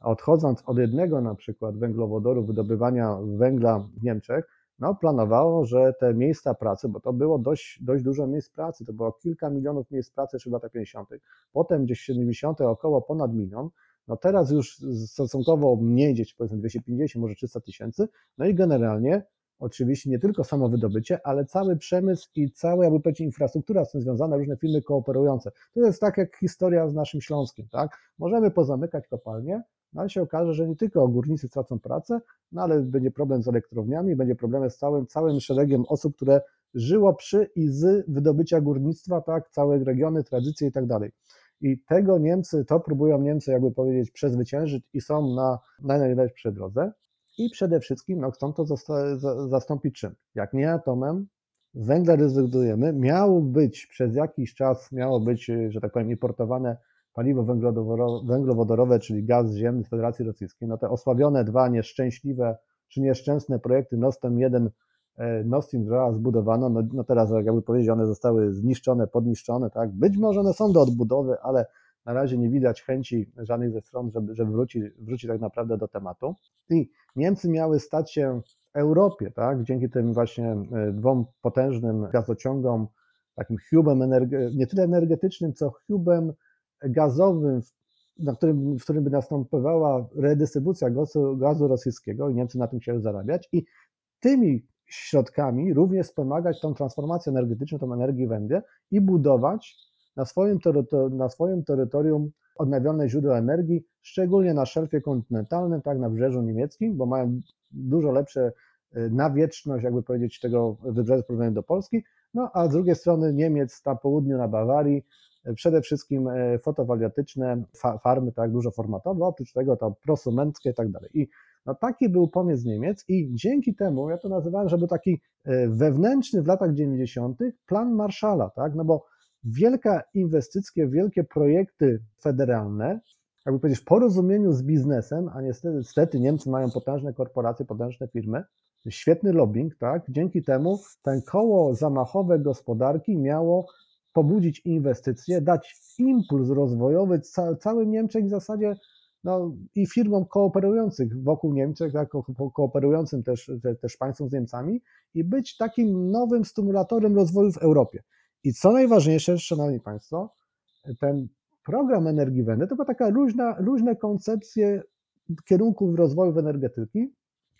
odchodząc od jednego na przykład węglowodoru, wydobywania węgla w Niemczech, no, planowało, że te miejsca pracy, bo to było dość, dość dużo miejsc pracy, to było kilka milionów miejsc pracy jeszcze w latach 50., potem gdzieś w 70. około ponad milion, no teraz już stosunkowo mniej, gdzieś powiedzmy 250, może 300 tysięcy, no i generalnie oczywiście nie tylko samo wydobycie, ale cały przemysł i cała, jakby powiedzieć, infrastruktura z tym związana, różne firmy kooperujące. To jest tak jak historia z naszym Śląskiem, tak? Możemy pozamykać kopalnie, no ale się okaże, że nie tylko górnicy stracą pracę, no ale będzie problem z elektrowniami, będzie problem z całym, całym szeregiem osób, które żyło przy i z wydobycia górnictwa, tak, całe regiony, tradycje i tak dalej. I tego Niemcy, to próbują Niemcy, jakby powiedzieć, przezwyciężyć i są na, na najlepszej drodze. I przede wszystkim no, chcą to zastąpić czym? Jak nie atomem, węgla rezygnujemy. Miało być przez jakiś czas, miało być, że tak powiem, importowane paliwo węglowodorowe, czyli gaz ziemny z Federacji Rosyjskiej, no te osłabione dwa nieszczęśliwe czy nieszczęsne projekty Nord Stream 1, e, Nord Stream 2 zbudowano, no, no teraz jakby powiedzieć, one zostały zniszczone, podniszczone, tak, być może one są do odbudowy, ale na razie nie widać chęci żadnej ze stron, żeby, żeby wrócić, wrócić tak naprawdę do tematu. I Niemcy miały stać się w Europie, tak, dzięki tym właśnie e, dwom potężnym gazociągom, takim hubem nie tyle energetycznym, co hubem gazowym, na którym, w którym by następowała redystrybucja gazu, gazu rosyjskiego i Niemcy na tym chciały zarabiać i tymi środkami również wspomagać tą transformację energetyczną, tą energię węgiel i budować na swoim, na swoim terytorium odnawialne źródła energii, szczególnie na szelfie kontynentalnym, tak, na wybrzeżu niemieckim, bo mają dużo lepsze y, nawietrzność, jakby powiedzieć, tego wybrzeża w porównaniu do Polski, no a z drugiej strony Niemiec na południu, na Bawarii, przede wszystkim y, fotowoltaiczne farmy, tak, dużo formatowe, oprócz tego to prosumenckie i tak dalej. I no taki był pomysł Niemiec i dzięki temu, ja to nazywałem, że był taki wewnętrzny w latach 90. plan Marszala, tak, no bo wielka inwestycje, wielkie projekty federalne, jakby powiedzieć, w porozumieniu z biznesem, a niestety, niestety Niemcy mają potężne korporacje, potężne firmy, świetny lobbying, tak? Dzięki temu ten koło zamachowe gospodarki miało pobudzić inwestycje, dać impuls rozwojowy ca całym Niemczech w zasadzie no, i firmom kooperujących wokół Niemczech, tak, ko kooperującym też, te, też państwom z Niemcami i być takim nowym stymulatorem rozwoju w Europie. I co najważniejsze, Szanowni Państwo, ten program Energii Węgla to była taka luźna, luźne koncepcje kierunków rozwoju energetyki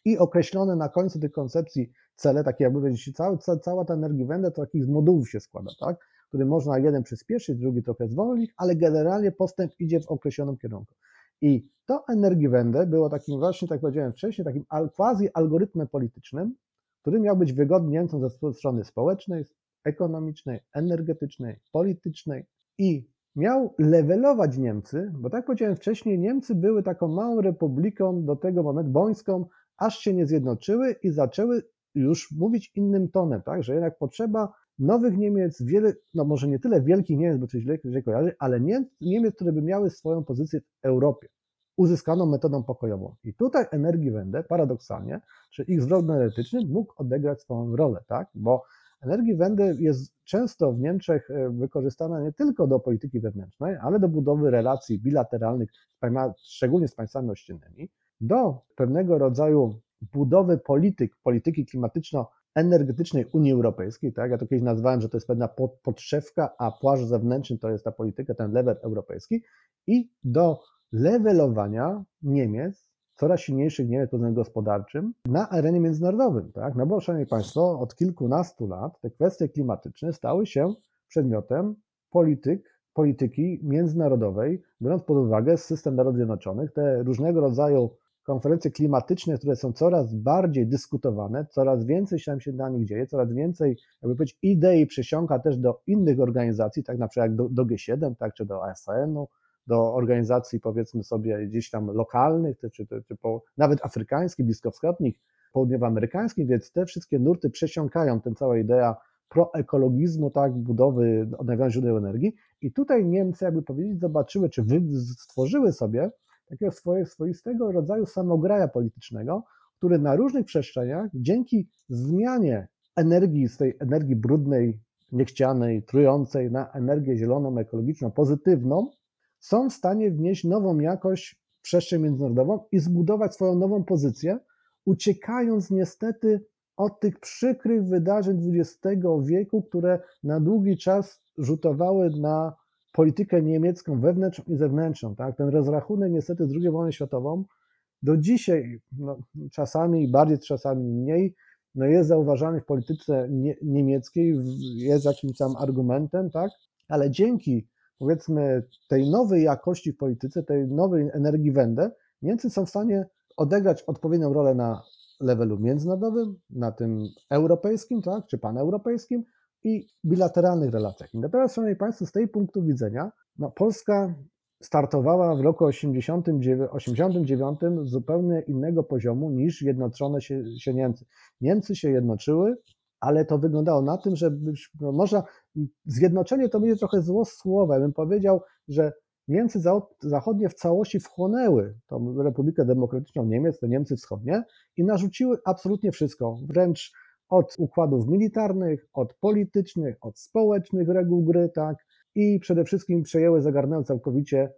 i określone na końcu tych koncepcji cele, takie jakby powiedzieć, cała, cała ta Energii Węgla to takich modułów się składa, tak? Który można jeden przyspieszyć, drugi trochę zwolnić, ale generalnie postęp idzie w określonym kierunku. I to Energiewende było takim właśnie, tak powiedziałem wcześniej, takim quasi algorytmem politycznym, który miał być wygodny Niemcom ze strony społecznej, ekonomicznej, energetycznej, politycznej i miał levelować Niemcy, bo tak powiedziałem wcześniej, Niemcy były taką małą republiką do tego momentu, bońską, aż się nie zjednoczyły i zaczęły już mówić innym tonem, tak, że jednak potrzeba nowych Niemiec, wiele, no może nie tyle wielkich Niemiec, bo coś źle, źle kojarzy, ale Niemiec, które by miały swoją pozycję w Europie, uzyskaną metodą pokojową. I tutaj Energiewende, paradoksalnie, czy ich zwrot energetyczny mógł odegrać swoją rolę, tak, bo Energii Węgry jest często w Niemczech e, wykorzystana nie tylko do polityki wewnętrznej, ale do budowy relacji bilateralnych, szczególnie z państwami ościennymi, do pewnego rodzaju budowy polityk, polityki klimatyczno-energetycznej Unii Europejskiej. Tak? Ja to kiedyś nazwałem, że to jest pewna podszewka, a płaszcz zewnętrzny to jest ta polityka, ten level europejski i do levelowania Niemiec coraz silniejszych Niemiec pod względem gospodarczym na arenie międzynarodowej. Tak? No bo, Szanowni Państwo, od kilkunastu lat te kwestie klimatyczne stały się przedmiotem polityk, polityki międzynarodowej, biorąc pod uwagę system Narodów Zjednoczonych, te różnego rodzaju konferencje klimatyczne, które są coraz bardziej dyskutowane, coraz więcej się się na nich dzieje, coraz więcej, jakby powiedzieć, idei przesiąka też do innych organizacji, tak na przykład do, do G7, tak, czy do ASN-u, do organizacji, powiedzmy sobie, gdzieś tam lokalnych, czy, czy, czy po, nawet afrykańskich, bliskowschodnich, południowoamerykańskich, więc te wszystkie nurty przesiąkają tę całą ideę proekologizmu, tak, budowy odnawialnych źródeł energii. I tutaj Niemcy, jakby powiedzieć, zobaczyły, czy stworzyły sobie takiego swoje, swoistego rodzaju samograja politycznego, który na różnych przestrzeniach, dzięki zmianie energii z tej energii brudnej, niechcianej, trującej na energię zieloną, ekologiczną, pozytywną, są w stanie wnieść nową jakość w przestrzeń międzynarodową i zbudować swoją nową pozycję, uciekając niestety od tych przykrych wydarzeń XX wieku, które na długi czas rzutowały na politykę niemiecką wewnętrzną i zewnętrzną. Tak? Ten rozrachunek niestety z II wojny światową do dzisiaj, no, czasami bardziej, czasami mniej, no jest zauważany w polityce nie, niemieckiej, jest jakimś tam argumentem, tak? ale dzięki powiedzmy tej nowej jakości w polityce, tej nowej energii wędę, Niemcy są w stanie odegrać odpowiednią rolę na levelu międzynarodowym, na tym europejskim, tak, czy paneuropejskim i bilateralnych relacjach. I teraz, Szanowni Państwo, z tej punktu widzenia, no, Polska startowała w roku 1989 z zupełnie innego poziomu niż zjednoczone się, się Niemcy. Niemcy się jednoczyły, ale to wyglądało na tym, że no, można, zjednoczenie to będzie trochę zło słowo, bym powiedział, że Niemcy zachodnie w całości wchłonęły tą Republikę Demokratyczną Niemiec, te Niemcy wschodnie i narzuciły absolutnie wszystko, wręcz od układów militarnych, od politycznych, od społecznych reguł gry, tak, i przede wszystkim przejęły, zagarnęły całkowicie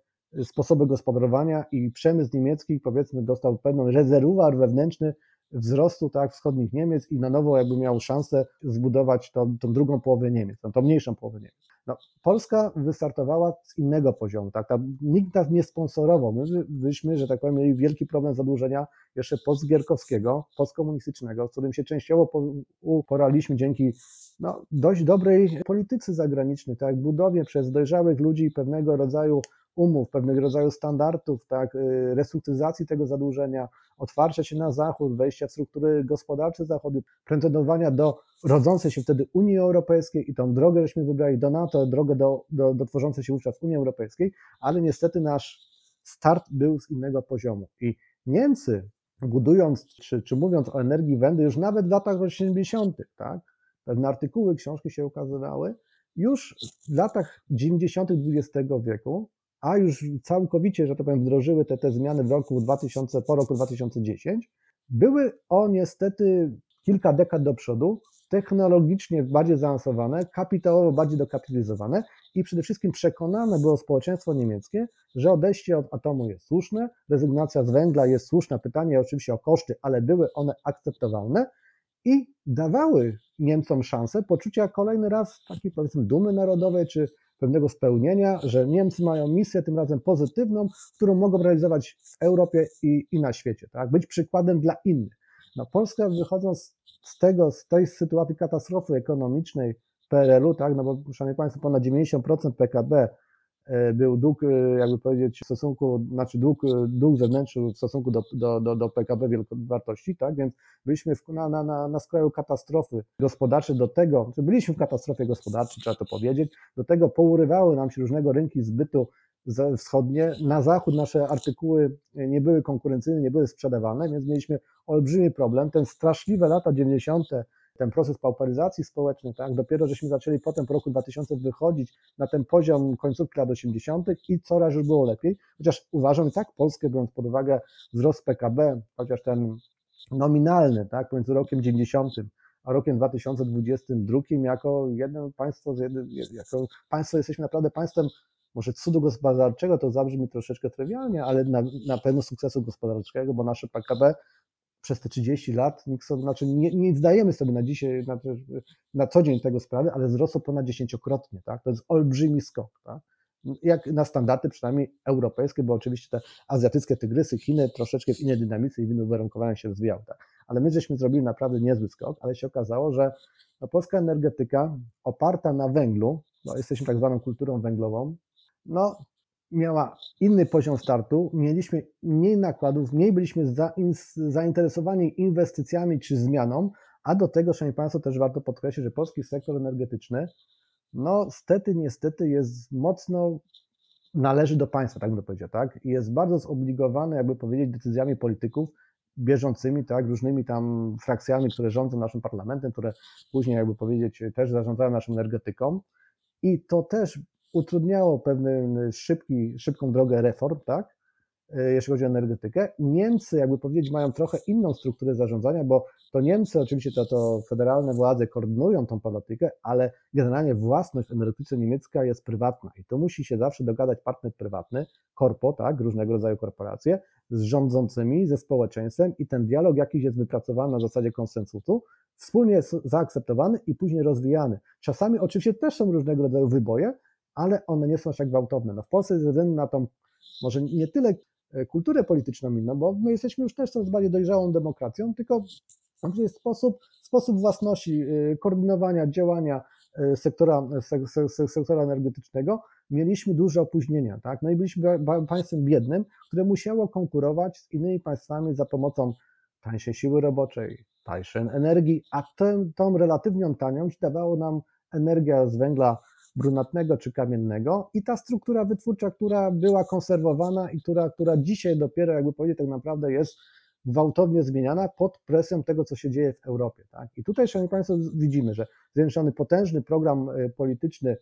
sposoby gospodarowania i przemysł niemiecki powiedzmy dostał pewną rezerwuar wewnętrzny wzrostu tak, wschodnich Niemiec i na nowo jakby miał szansę zbudować tą, tą drugą połowę Niemiec, tą, tą mniejszą połowę Niemiec. No, Polska wystartowała z innego poziomu, tak, tam, nikt nas nie sponsorował, my byśmy, że tak powiem, mieli wielki problem zadłużenia jeszcze postgierkowskiego, postkomunistycznego, z którym się częściowo uporaliśmy dzięki no, dość dobrej polityce zagranicznej, tak, budowie przez dojrzałych ludzi pewnego rodzaju umów, pewnego rodzaju standardów, tak, y, restrukturyzacji tego zadłużenia, otwarcia się na Zachód, wejścia w struktury gospodarcze Zachodu, pretendowania do rodzącej się wtedy Unii Europejskiej i tą drogę żeśmy wybrali do NATO, drogę do, do, do tworzącej się wówczas Unii Europejskiej, ale niestety nasz start był z innego poziomu. I Niemcy, budując czy, czy mówiąc o energii Wendy, już nawet w latach 80., tak, pewne artykuły, książki się ukazywały, już w latach 90. XX wieku a już całkowicie, że tak powiem, wdrożyły te, te zmiany w roku 2000, po roku 2010, były o niestety kilka dekad do przodu, technologicznie bardziej zaawansowane, kapitałowo bardziej dokapitalizowane i przede wszystkim przekonane było społeczeństwo niemieckie, że odejście od atomu jest słuszne, rezygnacja z węgla jest słuszna, pytanie oczywiście o koszty, ale były one akceptowalne i dawały Niemcom szansę poczucia kolejny raz takiej powiedzmy dumy narodowej, czy pewnego spełnienia, że Niemcy mają misję tym razem pozytywną, którą mogą realizować w Europie i, i na świecie, tak? być przykładem dla innych. No, Polska wychodząc z tego, z tej sytuacji katastrofy ekonomicznej PRL-u, tak, no bo szanowni Państwo, ponad 90% PKB był dług, e, jakby powiedzieć, w stosunku, znaczy dług, e, dług zewnętrzny w stosunku do, do, do, do PKB wielkowartości, tak, więc byliśmy w, na, na, na skraju katastrofy gospodarczej, do tego, czy byliśmy w katastrofie gospodarczej, trzeba to powiedzieć, do tego pourywały nam się różnego rynki zbytu wschodnie, na zachód nasze artykuły nie były konkurencyjne, nie były sprzedawane, więc mieliśmy olbrzymi problem, ten straszliwe lata 90., ten proces pauperyzacji społecznej, tak, dopiero żeśmy zaczęli potem po roku 2000 wychodzić na ten poziom końcówki lat 80. i coraz już było lepiej, chociaż uważam i tak Polskę, biorąc pod uwagę wzrost PKB, chociaż ten nominalny, tak, pomiędzy rokiem 90 a rokiem 2022 jako jedno państwo, jako państwo jesteśmy naprawdę państwem może cudu gospodarczego, to zabrzmi troszeczkę trywialnie, ale na, na pewno sukcesu gospodarczego, bo nasze PKB przez te 30 lat, nikt sobie, znaczy nie, nie zdajemy sobie na dzisiaj, na, na co dzień tego sprawy, ale wzrosło ponad dziesięciokrotnie, tak? To jest olbrzymi skok, tak? Jak na standardy przynajmniej europejskie, bo oczywiście te azjatyckie tygrysy, Chiny troszeczkę w innej dynamice i w innym uwarunkowaniu się rozwijały, tak? Ale my żeśmy zrobili naprawdę niezły skok, ale się okazało, że no, polska energetyka oparta na węglu, jesteśmy tak zwaną kulturą węglową, no miała inny poziom startu, mieliśmy mniej nakładów, mniej byliśmy zainteresowani inwestycjami czy zmianą, a do tego, Szanowni Państwo, też warto podkreślić, że polski sektor energetyczny, no stety, niestety jest mocno, należy do państwa, tak bym powiedział, tak? I jest bardzo zobligowany, jakby powiedzieć, decyzjami polityków, bieżącymi, tak, różnymi tam frakcjami, które rządzą naszym parlamentem, które później, jakby powiedzieć, też zarządzają naszą energetyką. I to też utrudniało pewną szybki, szybką drogę reform, tak? E, jeśli chodzi o energetykę. Niemcy, jakby powiedzieć, mają trochę inną strukturę zarządzania, bo to Niemcy, oczywiście to, to federalne władze koordynują tą politykę, ale generalnie własność w energetyce niemiecka jest prywatna i to musi się zawsze dogadać partner prywatny, korpo, tak, różnego rodzaju korporacje, z rządzącymi, ze społeczeństwem i ten dialog jakiś jest wypracowany na zasadzie konsensusu, wspólnie jest zaakceptowany i później rozwijany. Czasami oczywiście też są różnego rodzaju wyboje, ale one nie są aż tak gwałtowne. No w Polsce ze względu na tą, może nie tyle e, kulturę polityczną inną, bo my jesteśmy już też coraz bardziej dojrzałą demokracją, tylko jest sposób, sposób własności, e, koordynowania działania e, sektora, sektora energetycznego, mieliśmy duże opóźnienia, tak? No i byliśmy państwem biednym, które musiało konkurować z innymi państwami za pomocą tańszej siły roboczej, tańszej energii, a tę, tą relatywną tanią dawało nam energia z węgla brunatnego czy kamiennego i ta struktura wytwórcza, która była konserwowana i która, która dzisiaj dopiero, jakby powiedzieć, tak naprawdę jest gwałtownie zmieniana pod presją tego, co się dzieje w Europie. Tak? I tutaj, Szanowni Państwo, widzimy, że zwiększony potężny program e, polityczny,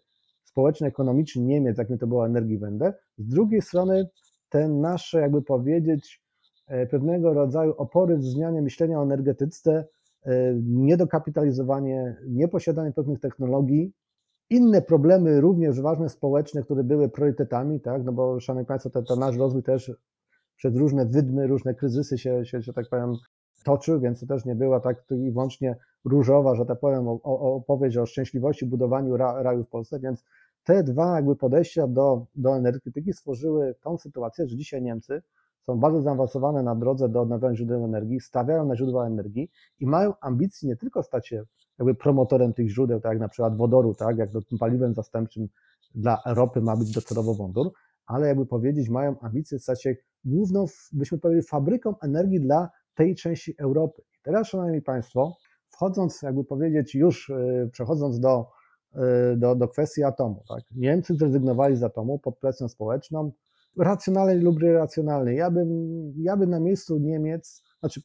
społeczno-ekonomiczny Niemiec, jakim to była Energiewende, z drugiej strony te nasze, jakby powiedzieć, e, pewnego rodzaju opory w zmianie myślenia o energetyce, e, niedokapitalizowanie, nieposiadanie pewnych technologii, inne problemy, również ważne społeczne, które były priorytetami, tak, no bo szanowni Państwo, to nasz rozwój też przez różne wydmy, różne kryzysy się, się, że tak powiem, toczył, więc to też nie była tak i wyłącznie różowa, że tak powiem, opowieść o szczęśliwości budowaniu ra, raju w Polsce, więc te dwa jakby podejścia do, do energetyki stworzyły tą sytuację, że dzisiaj Niemcy są bardzo zaawansowane na drodze do odnawialnych źródeł energii, stawiają na źródła energii i mają ambicje nie tylko stać się jakby promotorem tych źródeł, tak jak na przykład wodoru, tak jak tym paliwem zastępczym dla ropy ma być docelowo wodór, ale jakby powiedzieć, mają ambicje stać się główną, byśmy powiedzieli, fabryką energii dla tej części Europy. I teraz, Szanowni Państwo, wchodząc, jakby powiedzieć, już y, przechodząc do, y, do, do kwestii atomu, tak? Niemcy zrezygnowali z atomu pod presją społeczną, racjonalnej lub irracjonalnej. Ja bym, ja bym na miejscu Niemiec, znaczy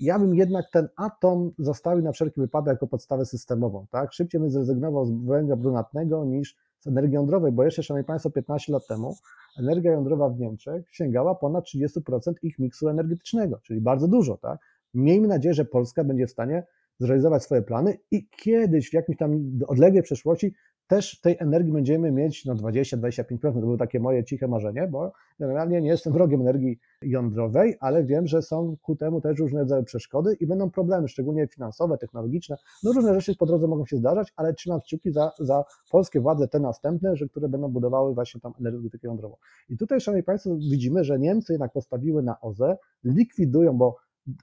ja bym jednak ten atom zostawił na wszelki wypadek jako podstawę systemową. Tak? Szybciej bym zrezygnował z węgla brunatnego niż z energii jądrowej, bo jeszcze, Szanowni Państwo, 15 lat temu energia jądrowa w Niemczech sięgała ponad 30% ich miksu energetycznego, czyli bardzo dużo. Tak? Miejmy nadzieję, że Polska będzie w stanie zrealizować swoje plany i kiedyś w jakimś tam odległej przeszłości też tej energii będziemy mieć no 20-25%. To było takie moje ciche marzenie, bo generalnie nie jestem wrogiem energii jądrowej, ale wiem, że są ku temu też różne rodzaje przeszkody i będą problemy, szczególnie finansowe, technologiczne. No różne rzeczy po drodze mogą się zdarzać, ale trzymam kciuki za, za polskie władze, te następne, że które będą budowały właśnie tam energetykę jądrową. I tutaj, Szanowni Państwo, widzimy, że Niemcy jednak postawiły na OZE, likwidują, bo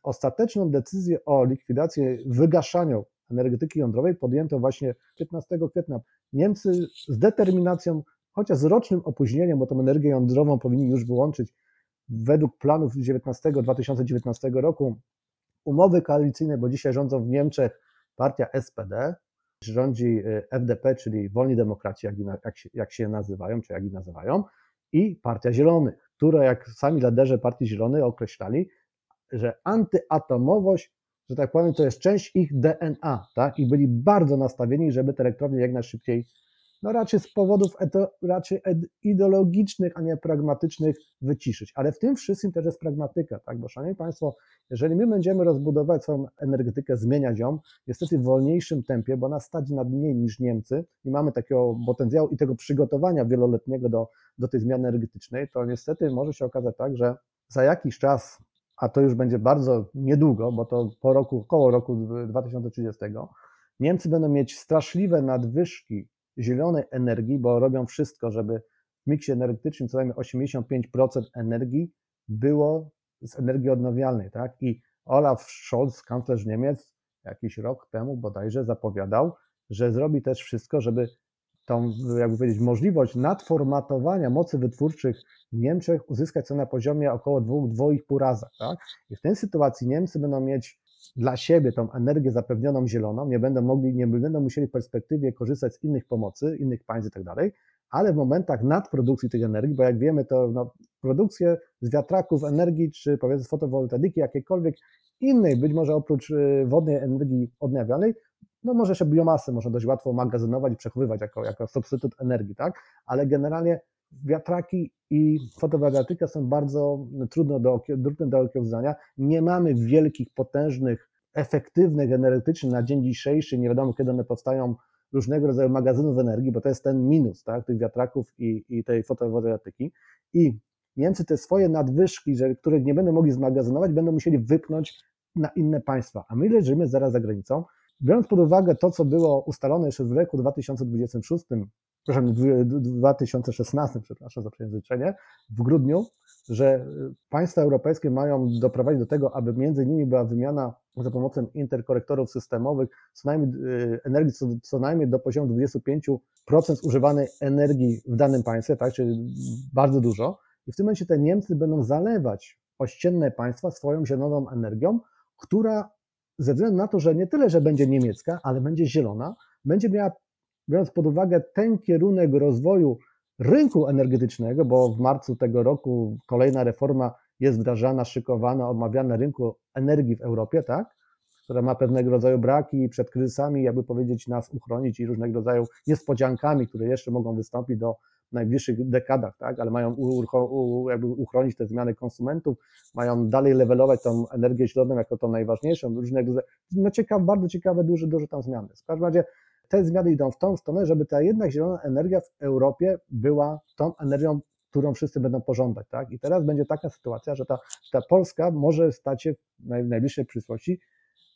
ostateczną decyzję o likwidacji, wygaszaniu energetyki jądrowej podjęto właśnie 15 kwietnia. Niemcy z determinacją, chociaż z rocznym opóźnieniem, bo tą energię jądrową powinni już wyłączyć według planów 19, 2019 roku, umowy koalicyjne, bo dzisiaj rządzą w Niemczech partia SPD, rządzi y, FDP, czyli Wolni Demokraci, jak, jak, się, jak się nazywają, czy jak ich nazywają, i Partia Zielonych, która, jak sami liderzy Partii Zielonej określali, że antyatomowość że tak powiem, to jest część ich DNA, tak? I byli bardzo nastawieni, żeby te elektrownie jak najszybciej, no raczej z powodów eto, raczej ideologicznych, a nie pragmatycznych wyciszyć. Ale w tym wszystkim też jest pragmatyka, tak? Bo szanowni Państwo, jeżeli my będziemy rozbudować swoją energetykę, zmieniać ją, niestety w wolniejszym tempie, bo nas stać nad mniej niż Niemcy, nie mamy takiego potencjału i tego przygotowania wieloletniego do, do tej zmiany energetycznej, to niestety może się okazać tak, że za jakiś czas a to już będzie bardzo niedługo, bo to po roku, około roku 2030, Niemcy będą mieć straszliwe nadwyżki zielonej energii, bo robią wszystko, żeby w miksie energetycznym co najmniej 85% energii było z energii odnawialnej, tak? I Olaf Scholz, kanclerz Niemiec, jakiś rok temu bodajże zapowiadał, że zrobi też wszystko, żeby tą, jakby powiedzieć, możliwość nadformatowania mocy wytwórczych w Niemczech uzyskać co na poziomie około 2-2,5 razy. Tak? I w tej sytuacji Niemcy będą mieć dla siebie tą energię zapewnioną zieloną, nie będą mogli, nie będą musieli w perspektywie korzystać z innych pomocy, innych państw i tak dalej, ale w momentach nadprodukcji tej energii, bo jak wiemy, to no, produkcję z wiatraków energii, czy powiedzmy z fotowoltaiki, jakiejkolwiek innej, być może oprócz y, wodnej energii odnawialnej, no może się biomasę można dość łatwo magazynować i przechowywać jako, jako substytut energii, tak? Ale generalnie wiatraki i fotowoltaika są bardzo trudne do, trudne do okiełznania. Nie mamy wielkich, potężnych, efektywnych energetycznych na dzień dzisiejszy, nie wiadomo kiedy one powstają, różnego rodzaju magazynów energii, bo to jest ten minus tak, tych wiatraków i, i tej fotowoltaiki. I Niemcy te swoje nadwyżki, których nie będą mogli zmagazynować, będą musieli wypchnąć na inne państwa. A my leżymy zaraz za granicą Biorąc pod uwagę to, co było ustalone jeszcze w roku 2026, przepraszam, 2016, przepraszam za przejęzyczenie, w grudniu, że państwa europejskie mają doprowadzić do tego, aby między innymi była wymiana za pomocą interkorektorów systemowych co najmniej y, energii co, co najmniej do poziomu 25% używanej energii w danym państwie, tak, czyli bardzo dużo. I w tym momencie te Niemcy będą zalewać ościenne państwa swoją zieloną energią, która ze względu na to, że nie tyle, że będzie niemiecka, ale będzie zielona, będzie miała, biorąc pod uwagę ten kierunek rozwoju rynku energetycznego, bo w marcu tego roku kolejna reforma jest wdrażana, szykowana, omawiana rynku energii w Europie, tak? która ma pewnego rodzaju braki przed kryzysami, jakby powiedzieć, nas uchronić i różnego rodzaju niespodziankami, które jeszcze mogą wystąpić do najbliższych dekadach, tak? ale mają jakby uchronić te zmiany konsumentów, mają dalej levelować tą energię zieloną jako tą najważniejszą, różnego no ciekawe, bardzo ciekawe, duże, duże tam zmiany. W każdym razie te zmiany idą w tą stronę, żeby ta jednak zielona energia w Europie była tą energią, którą wszyscy będą pożądać. Tak? I teraz będzie taka sytuacja, że ta, ta Polska może stać się w najbliższej przyszłości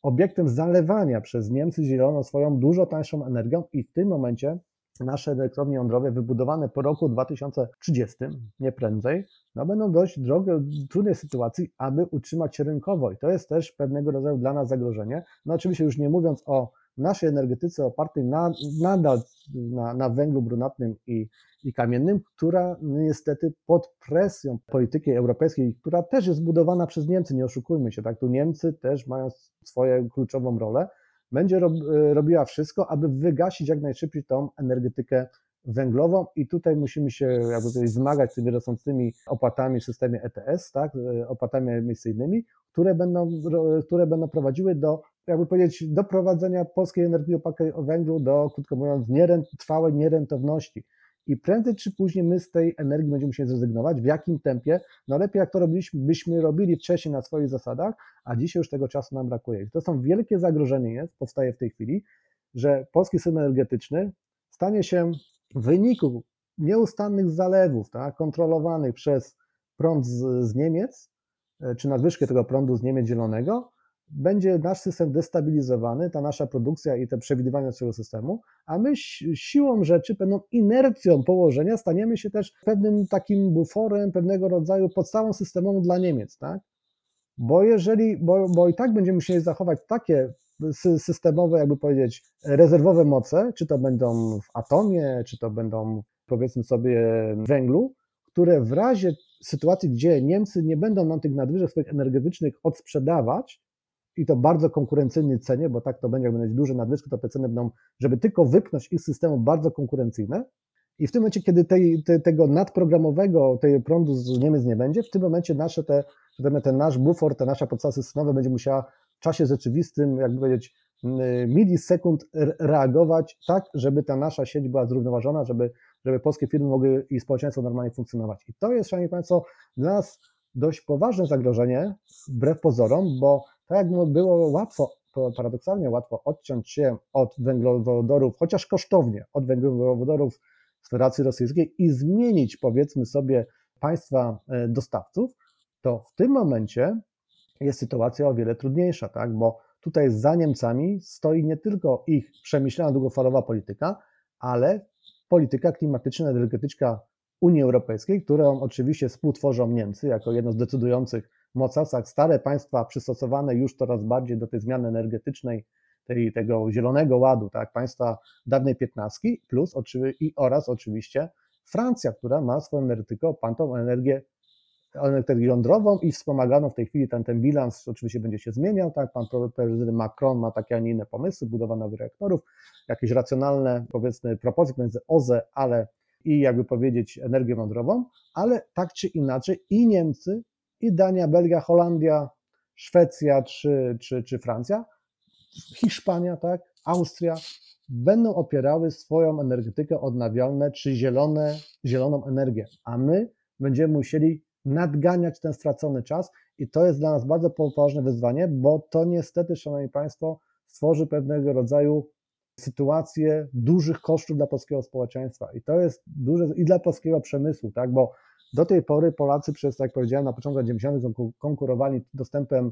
obiektem zalewania przez Niemcy zieloną swoją dużo tańszą energią i w tym momencie nasze elektrownie jądrowe wybudowane po roku 2030, nie prędzej, no będą dość drogie, trudnej sytuacji, aby utrzymać się rynkowo. I to jest też pewnego rodzaju dla nas zagrożenie. No oczywiście już nie mówiąc o naszej energetyce opartej na, nadal na, na węglu brunatnym i, i kamiennym, która niestety pod presją polityki europejskiej, która też jest zbudowana przez Niemcy, nie oszukujmy się, tak, tu Niemcy też mają swoją kluczową rolę, będzie rob, robiła wszystko, aby wygasić jak najszybciej tą energetykę węglową i tutaj musimy się jakby tutaj zmagać z tymi rosnącymi opłatami w systemie ETS, tak, opłatami emisyjnymi, które będą, które będą prowadziły do, jakby powiedzieć, doprowadzenia polskiej energii o węglu do, krótko mówiąc, nierent, trwałej nierentowności. I prędzej czy później my z tej energii będziemy musieli zrezygnować. W jakim tempie? No lepiej jak to robiliśmy, byśmy robili wcześniej na swoich zasadach, a dzisiaj już tego czasu nam brakuje. To są wielkie zagrożenie jest, powstaje w tej chwili, że polski system energetyczny stanie się w wyniku nieustannych zalewów, tak, kontrolowanych przez prąd z, z Niemiec, e, czy nadwyżkę tego prądu z Niemiec zielonego, będzie nasz system destabilizowany, ta nasza produkcja i te przewidywania naszego systemu, a my siłą rzeczy, pewną inercją położenia staniemy się też pewnym takim buforem, pewnego rodzaju podstawą systemową dla Niemiec, tak? Bo jeżeli, bo, bo i tak będziemy musieli zachować takie systemowe, jakby powiedzieć, rezerwowe moce, czy to będą w atomie, czy to będą powiedzmy sobie węglu, które w razie sytuacji, gdzie Niemcy nie będą nam tych nadwyżek swoich energetycznych odsprzedawać, i to bardzo konkurencyjnej cenie, bo tak to będzie, jak będzie duże nadwyżki, to te ceny będą, żeby tylko wypchnąć ich systemu, bardzo konkurencyjne. I w tym momencie, kiedy tej, te, tego nadprogramowego, tej prądu z Niemiec nie będzie, w tym momencie nasze te, ten nasz bufor, ta nasza podstawa systemowa będzie musiała w czasie rzeczywistym, jakby powiedzieć, milisekund reagować tak, żeby ta nasza sieć była zrównoważona, żeby, żeby polskie firmy mogły i społeczeństwo normalnie funkcjonować. I to jest, Szanowni Państwo, dla nas dość poważne zagrożenie, wbrew pozorom, bo tak jak było łatwo, paradoksalnie łatwo odciąć się od węglowodorów, chociaż kosztownie, od węglowodorów z Federacji Rosyjskiej i zmienić, powiedzmy sobie, państwa e, dostawców, to w tym momencie jest sytuacja o wiele trudniejsza, tak? bo tutaj za Niemcami stoi nie tylko ich przemyślana długofalowa polityka, ale polityka klimatyczna, energetyczna Unii Europejskiej, którą oczywiście współtworzą Niemcy jako jedno z decydujących mocarstwach. Stare państwa przystosowane już coraz bardziej do tej zmiany energetycznej, tej, tego zielonego ładu, tak, państwa dawnej piętnastki, plus i oraz oczywiście Francja, która ma swoją energetykę opartą o energię energię jądrową i wspomaganą w tej chwili ten, ten bilans oczywiście będzie się zmieniał, tak, pan prezydent Macron ma takie, a nie inne pomysły, budowa nowych reaktorów, jakieś racjonalne, powiedzmy, propozycje między OZE, ale i jakby powiedzieć energią jądrową, ale tak czy inaczej i Niemcy, i Dania, Belgia, Holandia, Szwecja czy, czy, czy Francja, Hiszpania, tak, Austria będą opierały swoją energetykę odnawialną czy zielone, zieloną energię, a my będziemy musieli nadganiać ten stracony czas i to jest dla nas bardzo poważne wyzwanie, bo to niestety, Szanowni Państwo, stworzy pewnego rodzaju sytuację dużych kosztów dla polskiego społeczeństwa i to jest duże i dla polskiego przemysłu, tak, bo do tej pory Polacy przez, jak powiedziałem, na początku lat 90. konkurowali dostępem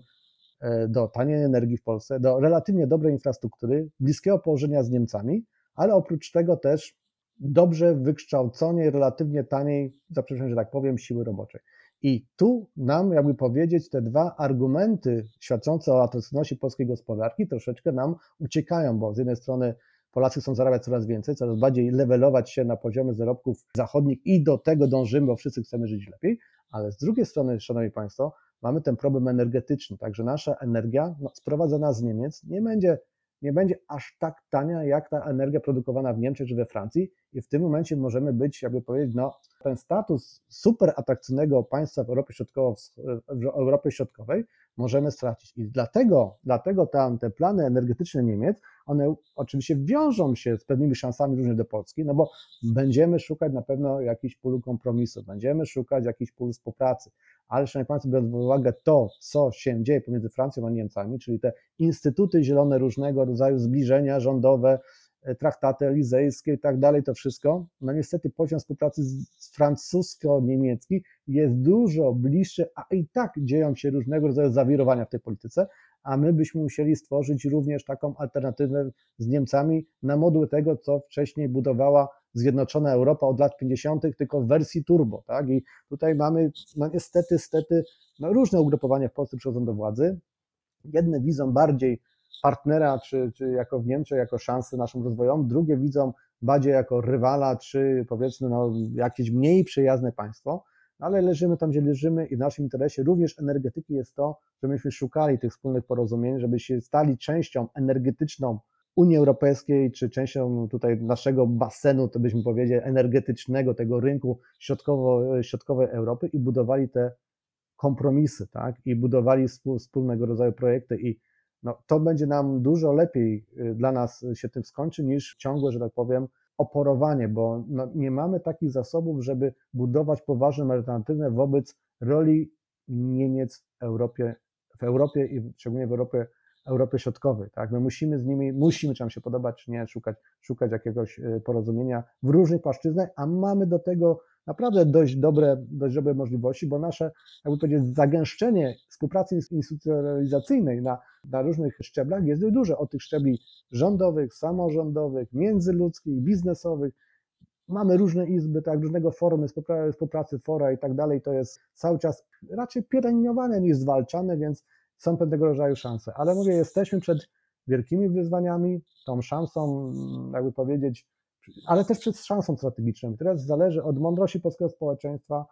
e, do taniej energii w Polsce, do relatywnie dobrej infrastruktury, bliskiego położenia z Niemcami, ale oprócz tego też dobrze wykształconej, relatywnie taniej, zaprzeczam, że tak powiem, siły roboczej. I tu nam, jakby powiedzieć, te dwa argumenty świadczące o atrakcyjności polskiej gospodarki troszeczkę nam uciekają, bo z jednej strony Polacy chcą zarabiać coraz więcej, coraz bardziej levelować się na poziomie zarobków zachodnich i do tego dążymy, bo wszyscy chcemy żyć lepiej, ale z drugiej strony, Szanowni Państwo, mamy ten problem energetyczny, także nasza energia no, sprowadzona z Niemiec nie będzie, nie będzie aż tak tania, jak ta energia produkowana w Niemczech czy we Francji i w tym momencie możemy być, jakby powiedzieć, no, ten status super atrakcyjnego państwa w Europie, Środkowo, w Europie Środkowej możemy stracić. I dlatego, dlatego tam te plany energetyczne Niemiec, one oczywiście wiążą się z pewnymi szansami również do Polski, no bo będziemy szukać na pewno jakichś pól kompromisu, będziemy szukać jakichś pól współpracy. Ale, Szanowni Państwo, biorąc pod uwagę to, co się dzieje pomiędzy Francją a Niemcami, czyli te instytuty zielone różnego rodzaju zbliżenia rządowe, e, traktaty elizejskie i tak dalej, to wszystko, no niestety poziom współpracy francusko-niemiecki jest dużo bliższy, a i tak dzieją się różnego rodzaju zawirowania w tej polityce, a my byśmy musieli stworzyć również taką alternatywę z Niemcami na moduł tego, co wcześniej budowała Zjednoczona Europa od lat 50., tylko w wersji turbo. Tak? I tutaj mamy no niestety, niestety no różne ugrupowania w Polsce przychodzą do władzy. Jedne widzą bardziej partnera, czy, czy jako w Niemczech, jako szansę naszą rozwojową, drugie widzą bardziej jako rywala, czy powiedzmy no, jakieś mniej przyjazne państwo ale leżymy tam, gdzie leżymy i w naszym interesie również energetyki jest to, żebyśmy szukali tych wspólnych porozumień, żeby się stali częścią energetyczną Unii Europejskiej, czy częścią tutaj naszego basenu, to byśmy powiedzieli, energetycznego, tego rynku środkowo, środkowej Europy i budowali te kompromisy, tak, i budowali wspólnego rodzaju projekty i no, to będzie nam dużo lepiej y, dla nas się tym skończy niż ciągłe, że tak powiem, oporowanie, bo no, nie mamy takich zasobów, żeby budować poważne alternatywne wobec roli Niemiec w Europie, w Europie i szczególnie w Europie, Europie Środkowej. Tak? My musimy z nimi, musimy, czy nam się podobać, czy nie, szukać, szukać jakiegoś y, porozumienia w różnych płaszczyznach, a mamy do tego naprawdę dość dobre, dość dobre możliwości, bo nasze, jakby powiedzieć, zagęszczenie współpracy instytucjonalizacyjnej na, na różnych szczeblach jest dość duże, od tych szczebli rządowych, samorządowych, międzyludzkich, biznesowych. Mamy różne izby, tak, różnego formy współpracy, fora i tak dalej. To jest cały czas raczej pielęgnowane niż zwalczane, więc są pewnego rodzaju szanse. Ale mówię, jesteśmy przed wielkimi wyzwaniami, tą szansą, jakby powiedzieć, ale też przed szansą strategiczną. Teraz zależy od mądrości polskiego społeczeństwa,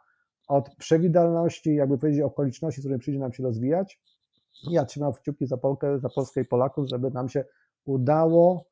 od przewidywalności, jakby powiedzieć, okoliczności, z którymi przyjdzie nam się rozwijać. Ja trzymam kciuki za Polskę, za Polskę i Polaków, żeby nam się udało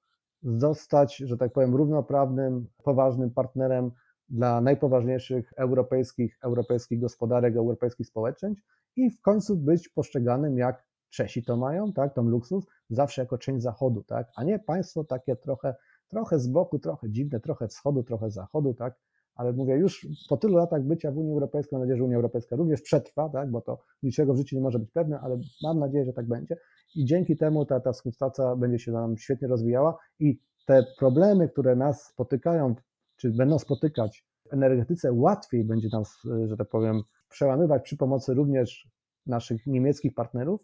zostać, że tak powiem, równoprawnym, poważnym partnerem dla najpoważniejszych europejskich, europejskich gospodarek, europejskich społeczeństw i w końcu być postrzeganym jak Czesi to mają, tak, tą luksus, zawsze jako część Zachodu, tak, a nie państwo takie trochę trochę z boku, trochę dziwne, trochę wschodu, trochę zachodu, tak? Ale mówię, już po tylu latach bycia w Unii Europejskiej, mam nadzieję, że Unia Europejska również przetrwa, tak? bo to niczego w życiu nie może być pewne, ale mam nadzieję, że tak będzie. I dzięki temu ta, ta współpraca będzie się nam świetnie rozwijała i te problemy, które nas spotykają, czy będą spotykać w energetyce, łatwiej będzie nam, że tak powiem, przełamywać przy pomocy również naszych niemieckich partnerów,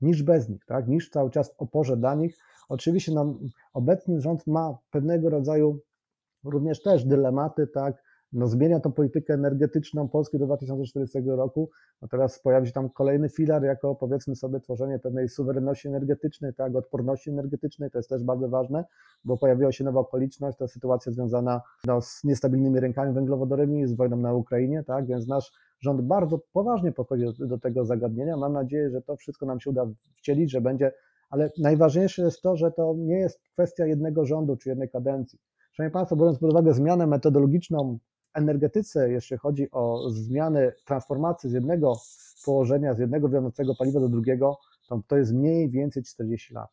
niż bez nich, tak? niż cały czas w oporze dla nich, Oczywiście nam obecny rząd ma pewnego rodzaju również też dylematy, tak, no zmienia tą politykę energetyczną Polski do 2040 roku, no teraz pojawi się tam kolejny filar jako powiedzmy sobie tworzenie pewnej suwerenności energetycznej, tak, odporności energetycznej, to jest też bardzo ważne, bo pojawiła się nowa okoliczność, to sytuacja związana no, z niestabilnymi rynkami węglowodorowymi, z wojną na Ukrainie, tak, więc nasz rząd bardzo poważnie podchodzi do, do tego zagadnienia. Mam nadzieję, że to wszystko nam się uda wcielić, że będzie ale najważniejsze jest to, że to nie jest kwestia jednego rządu czy jednej kadencji. Szanowni Państwo, biorąc pod uwagę zmianę metodologiczną w energetyce, jeśli chodzi o zmiany transformacji z jednego położenia, z jednego wiodącego paliwa do drugiego, to, to jest mniej więcej 40 lat.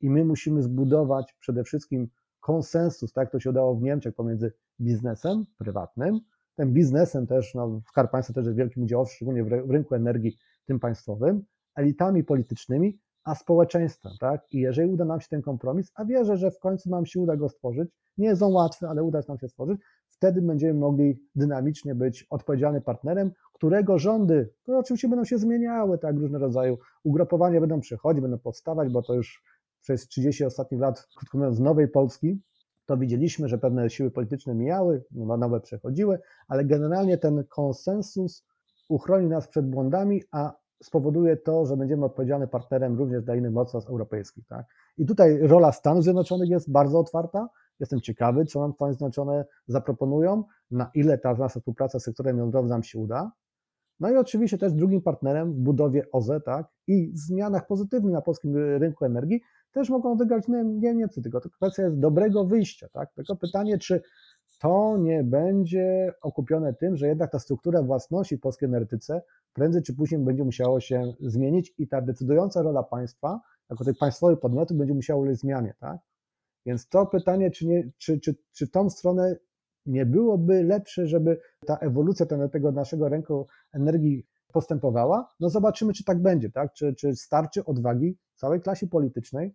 I my musimy zbudować przede wszystkim konsensus, tak jak to się udało w Niemczech pomiędzy biznesem prywatnym, tym biznesem też, no, Skarb Państwa też jest wielkim udziałem, szczególnie w rynku energii tym państwowym, elitami politycznymi, a społeczeństwem, tak? I jeżeli uda nam się ten kompromis, a wierzę, że w końcu nam się uda go stworzyć, nie jest on łatwy, ale uda nam się stworzyć, wtedy będziemy mogli dynamicznie być odpowiedzialnym partnerem, którego rządy, które oczywiście będą się zmieniały, tak, różne rodzaju ugrupowania będą przychodzić, będą powstawać, bo to już przez 30 ostatnich lat, krótko mówiąc, nowej Polski, to widzieliśmy, że pewne siły polityczne mijały, nowe przechodziły, ale generalnie ten konsensus uchroni nas przed błędami, a spowoduje to, że będziemy odpowiedzialnym partnerem również dla innych mocarstw europejskich. Tak? I tutaj rola Stanów Zjednoczonych jest bardzo otwarta. Jestem ciekawy, co nam Stany Zjednoczone zaproponują, na ile ta nasza współpraca z sektorem jądrowym nam się uda. No i oczywiście też drugim partnerem w budowie OZE tak, i zmianach pozytywnych na polskim rynku energii też mogą odegrać Niemcy, tylko to kwestia jest dobrego wyjścia. Tak? Tylko pytanie, czy to nie będzie okupione tym, że jednak ta struktura własności w polskiej energetyce prędzej czy później będzie musiało się zmienić i ta decydująca rola państwa, jako tych państwowych podmiotów, będzie musiała ulec zmianie, tak? Więc to pytanie, czy, nie, czy, czy, czy tą stronę nie byłoby lepsze, żeby ta ewolucja tego naszego rynku energii postępowała? No zobaczymy, czy tak będzie, tak? Czy, czy starczy odwagi całej klasie politycznej,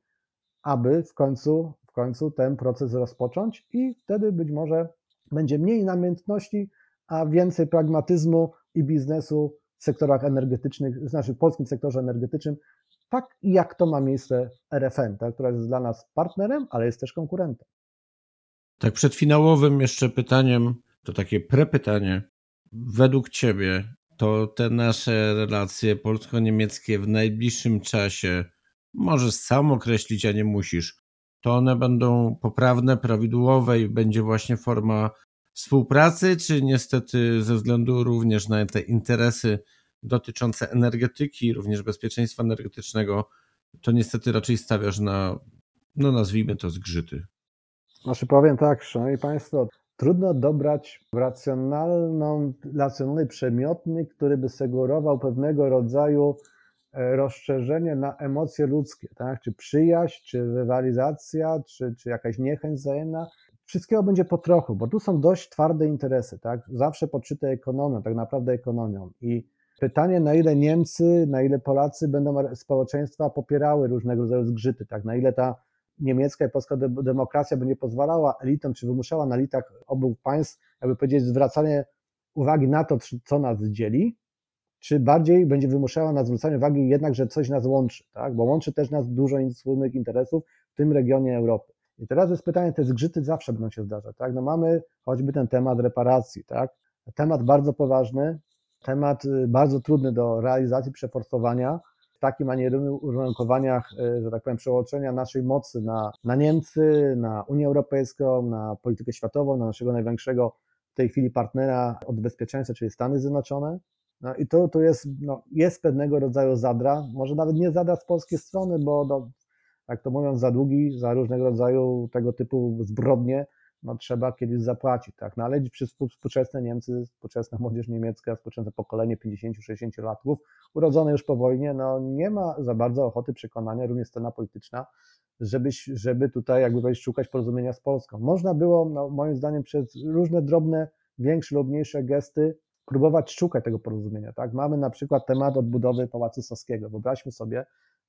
aby w końcu końcu ten proces rozpocząć i wtedy być może będzie mniej namiętności, a więcej pragmatyzmu i biznesu w sektorach energetycznych, znaczy w polskim sektorze energetycznym, tak jak to ma miejsce RFN, tak, która jest dla nas partnerem, ale jest też konkurentem. Tak przed finałowym jeszcze pytaniem, to takie prepytanie. Według Ciebie to te nasze relacje polsko-niemieckie w najbliższym czasie możesz sam określić, a nie musisz. To one będą poprawne, prawidłowe i będzie właśnie forma współpracy, czy niestety ze względu również na te interesy dotyczące energetyki, również bezpieczeństwa energetycznego, to niestety raczej stawiasz na, no nazwijmy to, zgrzyty. Znaczy powiem tak, szanowni Państwo, trudno dobrać racjonalną, racjonalny przemiotnik, który by sugerował pewnego rodzaju e, rozszerzenie na emocje ludzkie, tak? czy przyjaźń, czy rywalizacja, czy, czy jakaś niechęć wzajemna. Wszystkiego będzie po trochu, bo tu są dość twarde interesy, tak? zawsze poczyte ekonomią, tak naprawdę ekonomią. I pytanie, na ile Niemcy, na ile Polacy będą społeczeństwa popierały różnego rodzaju zgrzyty, tak? na ile ta niemiecka i polska demokracja by nie pozwalała elitom, czy wymuszała na elitach obu państw, jakby powiedzieć, zwracanie uwagi na to, co nas dzieli, czy bardziej będzie wymuszała na zwrócenie uwagi jednak, że coś nas łączy, tak? bo łączy też nas dużo wspólnych interesów w tym regionie Europy. I teraz jest pytanie, te zgrzyty zawsze będą się zdarzać, tak? No mamy choćby ten temat reparacji, tak? Temat bardzo poważny, temat y, bardzo trudny do realizacji, przeforsowania, takim, a nie innych uwarunkowaniach, e, że tak powiem, przełożenia naszej mocy na, na Niemcy, na Unię Europejską, na politykę światową, na naszego największego w tej chwili partnera od bezpieczeństwa, czyli Stany Zjednoczone. No i to, to jest, no, jest pewnego rodzaju zadra, może nawet nie zadra z polskiej strony, bo no, jak to mówiąc, za długi, za różnego rodzaju tego typu zbrodnie, no, trzeba kiedyś zapłacić, tak? No, ale współczesne Niemcy, współczesna młodzież niemiecka, współczesne pokolenie 50-60 latków, urodzone już po wojnie, no nie ma za bardzo ochoty przekonania, również scena polityczna, żeby, żeby tutaj jakby powiedzieć, szukać porozumienia z Polską. Można było, no, moim zdaniem, przez różne drobne, większe lub mniejsze gesty próbować szukać tego porozumienia, tak? Mamy na przykład temat odbudowy Pałacu Saskiego. Wyobraźmy sobie,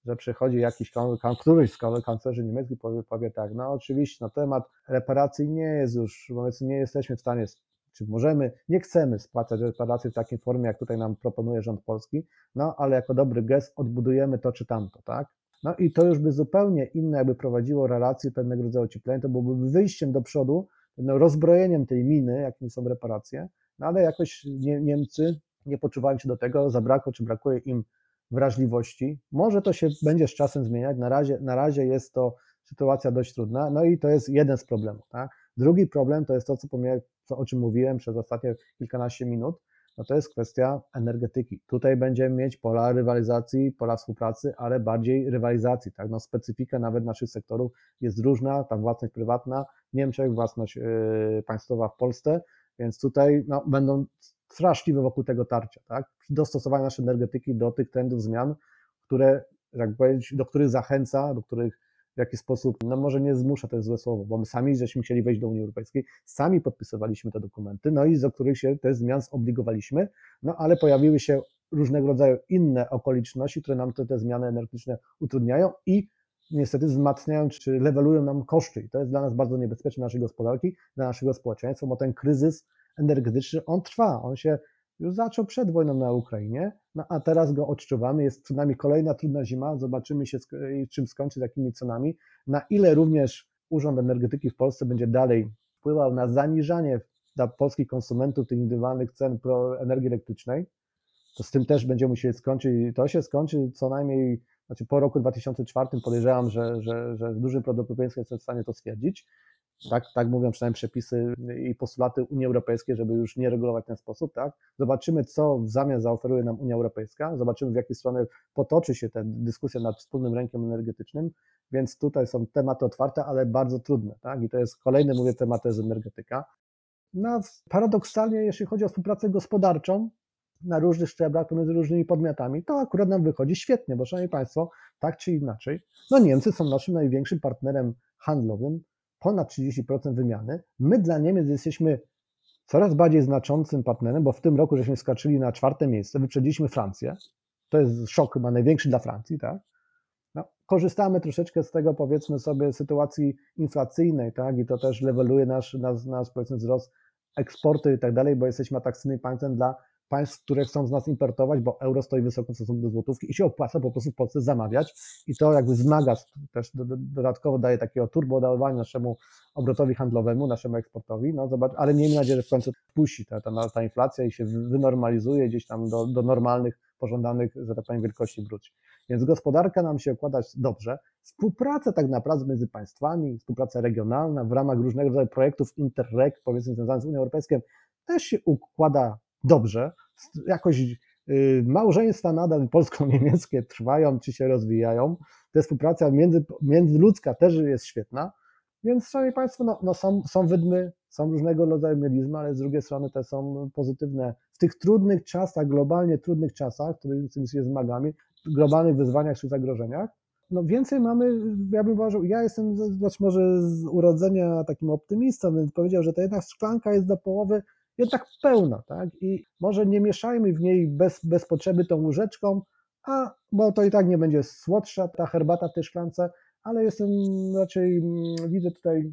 że przychodzi jakiś, któryś z kanclerzy niemieckich powie, powie tak, no oczywiście na temat reparacji nie jest już, wobec nie jesteśmy w stanie, czy możemy, nie chcemy spłacać reparacji w takiej formie, jak tutaj nam proponuje rząd polski, no ale jako dobry gest odbudujemy to czy tamto, tak? No i to już by zupełnie inne jakby prowadziło relacje pewnego rodzaju ocieplenia, to byłoby wyjściem do przodu, no, rozbrojeniem tej miny, jakim są reparacje, no ale jakoś nie, Niemcy nie poczuwają się do tego, zabrakło czy brakuje im wrażliwości. Może to się będzie z czasem zmieniać. Na razie, na razie jest to sytuacja dość trudna. No i to jest jeden z problemów. Tak? Drugi problem to jest to, co, co, o czym mówiłem przez ostatnie kilkanaście minut. No to jest kwestia energetyki. Tutaj będziemy mieć pola rywalizacji, pola współpracy, ale bardziej rywalizacji. Tak? No specyfika nawet naszych sektorów jest różna, ta własność prywatna w Niemczech, własność yy, państwowa w Polsce, więc tutaj no, będą straszliwe wokół tego tarcia, tak? Dostosowanie naszej energetyki do tych trendów zmian, które, jak powiedzieć, do których zachęca, do których w jakiś sposób, no może nie zmusza, to jest złe słowo, bo my sami żeśmy chcieli wejść do Unii Europejskiej, sami podpisywaliśmy te dokumenty, no i do których się te zmian zobligowaliśmy, no ale pojawiły się różnego rodzaju inne okoliczności, które nam te, te zmiany energetyczne utrudniają i niestety wzmacniają czy levelują nam koszty. I to jest dla nas bardzo niebezpieczne, naszej gospodarki, dla naszego społeczeństwa, bo ten kryzys energetyczny, on trwa, on się już zaczął przed wojną na Ukrainie, no a teraz go odczuwamy, jest przed nami kolejna trudna zima, zobaczymy się czym skończy, jakimi cenami, na ile również Urząd Energetyki w Polsce będzie dalej wpływał na zaniżanie dla polskich konsumentów tych indywidualnych cen energii elektrycznej, to z tym też będziemy musieli skończyć i to się skończy co najmniej, znaczy po roku 2004 podejrzewam, że, że, że z dużym prawdopodobieństwem jestem w stanie to stwierdzić, tak, tak mówią przynajmniej przepisy i postulaty Unii Europejskiej, żeby już nie regulować w ten sposób, tak? Zobaczymy, co w zamian zaoferuje nam Unia Europejska, zobaczymy, w jakiej stronę potoczy się ta dyskusja nad wspólnym rynkiem energetycznym, więc tutaj są tematy otwarte, ale bardzo trudne, tak? I to jest kolejny, mówię, temat, to jest energetyka. No, paradoksalnie, jeśli chodzi o współpracę gospodarczą, na różnych szczeblach pomiędzy różnymi podmiotami, to akurat nam wychodzi świetnie, bo szanowni Państwo, tak czy inaczej, no Niemcy są naszym największym partnerem handlowym, ponad 30% wymiany. My dla Niemiec jesteśmy coraz bardziej znaczącym partnerem, bo w tym roku żeśmy skaczyli na czwarte miejsce, wyprzedziliśmy Francję. To jest szok chyba największy dla Francji, tak? No, korzystamy troszeczkę z tego, powiedzmy sobie, sytuacji inflacyjnej, tak, i to też leveluje nasz, nasz, nasz powiedzmy, wzrost eksportu i tak dalej, bo jesteśmy atrakcyjnym państwem dla państw, które chcą z nas importować, bo euro stoi wysoko w stosunku do złotówki i się opłaca po prostu w Polsce zamawiać i to jakby wzmaga, też dodatkowo daje takiego turbo naszemu obrotowi handlowemu, naszemu eksportowi, no zobacz, ale miejmy nadzieję, że w końcu puści ta, ta, ta inflacja i się wynormalizuje gdzieś tam do, do normalnych, pożądanych, że tak powiem, wielkości wróci. Więc gospodarka nam się układa dobrze. Współpraca tak naprawdę między państwami, współpraca regionalna w ramach różnego rodzaju projektów Interreg, powiedzmy związanych z Unią Europejską, też się układa dobrze. Jakoś y, małżeństwa nadal polsko-niemieckie trwają czy się rozwijają. Ta współpraca między, międzyludzka też jest świetna. Więc, szanowni Państwo, no, no są, są wydmy, są różnego rodzaju mielizmy, ale z drugiej strony te są pozytywne. W tych trudnych czasach, globalnie trudnych czasach, którymi się zmagamy, globalnych wyzwaniach czy zagrożeniach, no więcej mamy, ja bym uważał, ja jestem być może z urodzenia takim optymistą, więc powiedział, że ta jedna szklanka jest do połowy jednak pełna, tak? I może nie mieszajmy w niej bez, bez potrzeby tą łyżeczką, a bo to i tak nie będzie słodsza ta herbata w tej szklance, ale jestem raczej, mm, widzę tutaj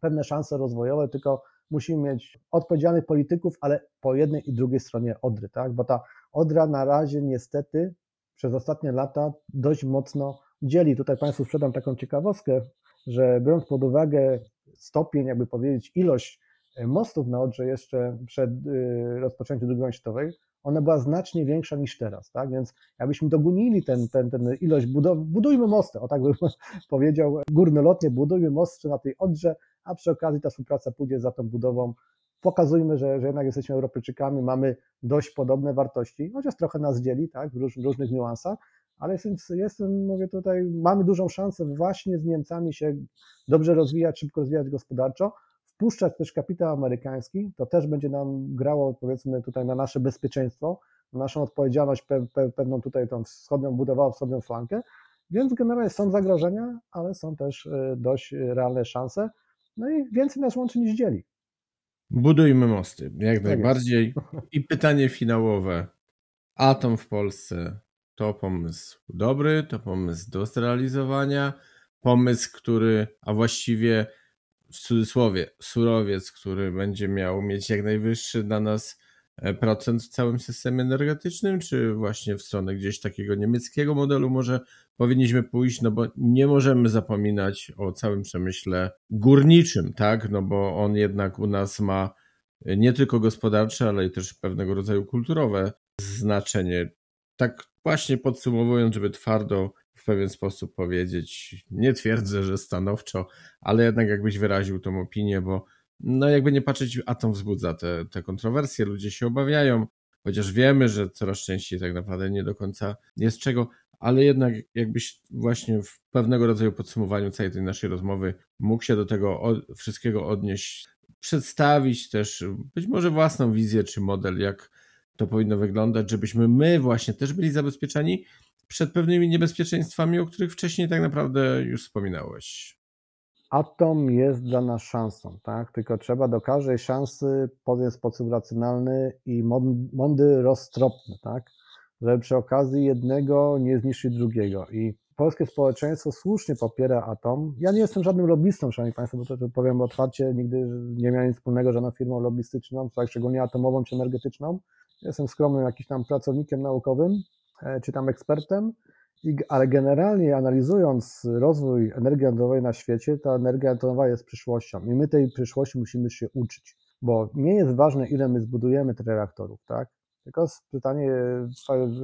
pewne szanse rozwojowe, tylko musimy mieć odpowiedzialnych polityków, ale po jednej i drugiej stronie Odry, tak? Bo ta Odra na razie niestety przez ostatnie lata dość mocno dzieli. Tutaj Państwu sprzedam taką ciekawostkę, że biorąc pod uwagę stopień, jakby powiedzieć, ilość mostów na Odrze jeszcze przed y, rozpoczęciem II wojny światowej, ona była znacznie większa niż teraz, tak? Więc jakbyśmy dogonili ten, ten, ten ilość budow, budujmy mosty, o tak bym powiedział, górnolotnie budujmy mosty na tej Odrze, a przy okazji ta współpraca pójdzie za tą budową. Pokazujmy, że, że jednak jesteśmy Europejczykami, mamy dość podobne wartości, chociaż trochę nas dzieli, tak? W, róż, różnych niuansach, ale jestem, jestem, mówię tutaj, mamy dużą szansę właśnie z Niemcami się dobrze rozwijać, szybko rozwijać gospodarczo, wpuszczać też kapitał amerykański, to też będzie nam grało powiedzmy tutaj na nasze bezpieczeństwo, na naszą odpowiedzialność, pe, pe, pewną tutaj tą wschodnią, budowało wschodnią flankę, więc generalnie są zagrożenia, ale są też e, dość realne szanse, no i więcej nas łączy niż dzieli. Budujmy mosty, jak tak najbardziej. I pytanie finałowe. Atom w Polsce to pomysł dobry, to pomysł do zrealizowania, pomysł, który, a właściwie w cudzysłowie, surowiec, który będzie miał mieć jak najwyższy dla nas e, procent w całym systemie energetycznym, czy właśnie w stronę gdzieś takiego niemieckiego modelu może powinniśmy pójść, no bo nie możemy zapominać o całym przemyśle górniczym, tak, no bo on jednak u nas ma nie tylko gospodarcze, ale i też pewnego rodzaju kulturowe znaczenie. Tak właśnie podsumowując, żeby twardo pewien sposób powiedzieć. Nie twierdzę, że stanowczo, ale jednak jakbyś wyraził tą opinię, bo no jakby nie patrzeć, atom wzbudza te, te kontrowersje, ludzie się obawiają, chociaż wiemy, że coraz częściej tak naprawdę nie do końca jest czego, ale jednak jakbyś właśnie w pewnego rodzaju podsumowaniu całej tej naszej rozmowy mógł się do tego wszystkiego odnieść, przedstawić też być może własną wizję czy model, jak to powinno wyglądać, żebyśmy my właśnie też byli zabezpieczeni, przed pewnymi niebezpieczeństwami, o których wcześniej tak naprawdę już wspominałeś. Atom jest dla nas szansą, tak? Tylko trzeba do każdej szansy podjąć sposób racjonalny i mądry, roztropny, tak? Żeby przy okazji jednego nie zniszczyć drugiego. I polskie społeczeństwo słusznie popiera atom. Ja nie jestem żadnym lobbystą, szanowni państwo, bo to, to powiem otwarcie, nigdy nie miałem nic wspólnego z żadną firmą lobbystyczną, tak, szczególnie atomową czy energetyczną. Jestem skromnym jakimś tam pracownikiem naukowym, czy tam ekspertem, ale generalnie analizując rozwój energii atomowej na świecie, ta energia atomowa jest przyszłością i my tej przyszłości musimy się uczyć, bo nie jest ważne, ile my zbudujemy tych reaktorów, tak? Tylko pytanie,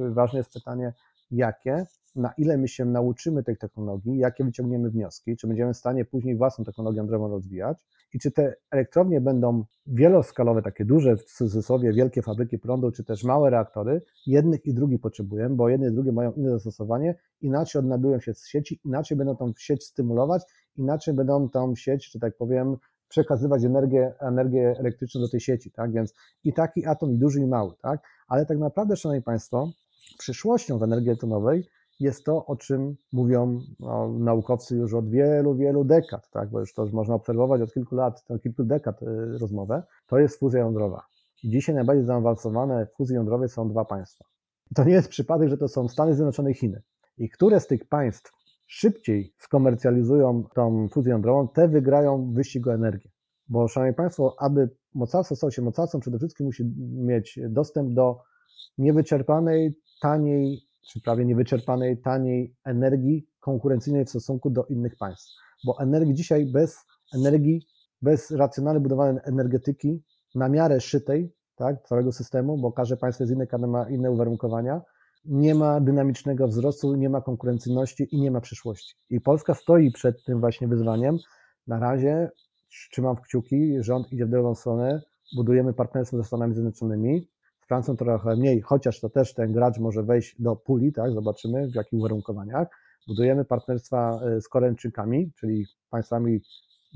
ważne jest pytanie, jakie, na ile my się nauczymy tej technologii, jakie wyciągniemy wnioski, czy będziemy w stanie później własną technologię jądrową rozwijać i czy te elektrownie będą wieloskalowe, takie duże, w cudzysłowie wielkie fabryki prądu, czy też małe reaktory, jednych i drugich potrzebujemy, bo jedne i drugie mają inne zastosowanie, inaczej odnajdują się z sieci, inaczej będą tą sieć stymulować, inaczej będą tą sieć, że tak powiem, przekazywać energię, energię elektryczną do tej sieci, tak? Więc i taki atom, i duży, i mały, tak? Ale tak naprawdę, Szanowni Państwo, przyszłością w energii atomowej jest to, o czym mówią no, naukowcy już od wielu, wielu dekad, tak? bo już to można obserwować od kilku lat, od kilku dekad y, rozmowę, to jest fuzja jądrowa. I dzisiaj najbardziej zaawansowane fuzje jądrowe są dwa państwa. I to nie jest przypadek, że to są Stany Zjednoczone i Chiny. I które z tych państw szybciej skomercjalizują tą fuzję jądrową, te wygrają wyścig o energię. Bo, Szanowni Państwo, aby mocarstwo stało się mocarstwem, przede wszystkim musi mieć dostęp do niewyczerpanej, taniej, czy prawie niewyczerpanej, taniej energii konkurencyjnej w stosunku do innych państw. Bo energii dzisiaj bez energii, bez racjonalnie budowanej energetyki, na miarę szytej, tak, całego systemu, bo każde państwo jest inne, każde ma inne uwarunkowania, nie ma dynamicznego wzrostu, nie ma konkurencyjności i nie ma przyszłości. I Polska stoi przed tym właśnie wyzwaniem. Na razie trzymam kciuki, rząd idzie w dobrą stronę, budujemy partnerstwo ze Stanami Zjednoczonymi, Francją trochę mniej, chociaż to też ten gracz może wejść do puli, tak, zobaczymy w jakich uwarunkowaniach. Budujemy partnerstwa e, z Koreańczykami, czyli państwami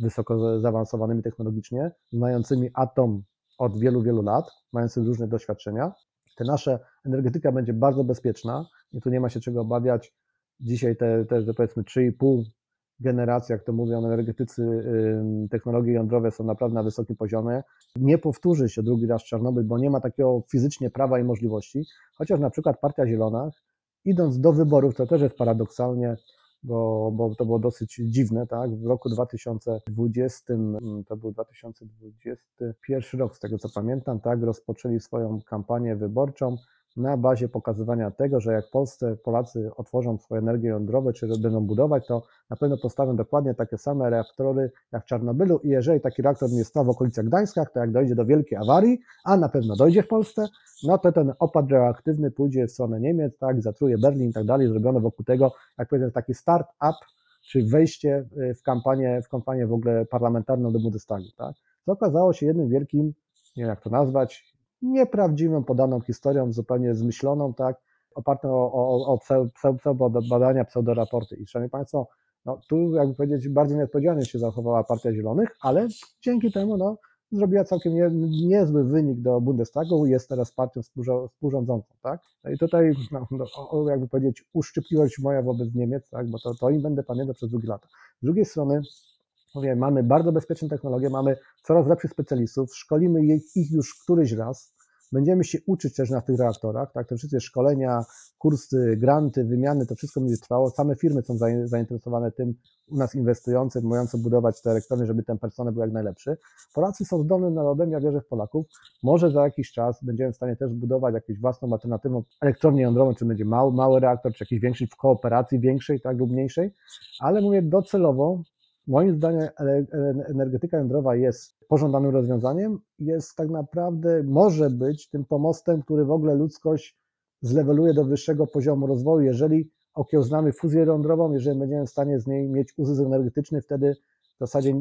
wysoko zaawansowanymi technologicznie, znającymi atom od wielu, wielu lat, mającymi różne doświadczenia. Te nasze energetyka będzie bardzo bezpieczna i tu nie ma się czego obawiać. Dzisiaj te, te powiedzmy 3,5 generacji, jak to mówią energetycy, technologie jądrowe są naprawdę na wysokim poziomie. Nie powtórzy się drugi raz Czarnobyl, bo nie ma takiego fizycznie prawa i możliwości, chociaż na przykład Partia Zielona, idąc do wyborów, to też jest paradoksalnie, bo, bo to było dosyć dziwne, tak? W roku 2020, mm, to był 2021 rok, z tego co pamiętam, tak, rozpoczęli swoją kampanię wyborczą na bazie pokazywania tego, że jak Polsce Polacy otworzą swoje energie jądrowe, czy będą budować, to na pewno postawią dokładnie takie same reaktory jak w Czarnobylu i jeżeli taki reaktor nie stał w okolicach Gdańska, to jak dojdzie do wielkiej awarii, a na pewno dojdzie w Polsce, no to ten opad radioaktywny pójdzie w stronę Niemiec, tak, zatruje Berlin i tak dalej, zrobiono wokół tego, jak powiedziałem, taki start-up, czy wejście y, w kampanię, w kampanię w ogóle parlamentarną do Bundestagu, tak. Co okazało się jednym wielkim, nie wiem jak to nazwać, nieprawdziwą, podaną historią, zupełnie zmyśloną, tak, opartą o, o, o pseudo badania, pseudoraporty. I szanowni Państwo, no, tu jakby powiedzieć, bardzo nieodpowiedzialnie się zachowała Partia Zielonych, ale dzięki temu no, zrobiła całkiem nie, niezły wynik do Bundestagu, jest teraz partią współrządzącą, tak? No i tutaj, no, no, jakby powiedzieć, uszczypliwość moja wobec Niemiec, tak? Bo to, to im będę pamiętał przez długie lata. Z drugiej strony, mówię, mamy bardzo bezpieczne technologie, mamy coraz lepszych specjalistów, szkolimy ich już któryś raz, Będziemy się uczyć też na tych reaktorach, tak? Te wszystkie szkolenia, kursy, granty, wymiany, to wszystko będzie trwało. Same firmy są zainteresowane tym, u nas inwestujące, mające budować te elektrownie, żeby ten personel był jak najlepszy. Polacy są zdolnym narodem, ja wierzę w Polaków. Może za jakiś czas będziemy w stanie też budować jakąś własną alternatywną elektrownię jądrową, czy będzie mały, mały reaktor, czy jakiś większy w kooperacji większej, tak, lub mniejszej, ale mówię docelowo Moim zdaniem energetyka jądrowa jest pożądanym rozwiązaniem, jest tak naprawdę, może być tym pomostem, który w ogóle ludzkość zleweluje do wyższego poziomu rozwoju. Jeżeli okiełznamy fuzję jądrową, jeżeli będziemy w stanie z niej mieć uzysk energetyczny, wtedy w zasadzie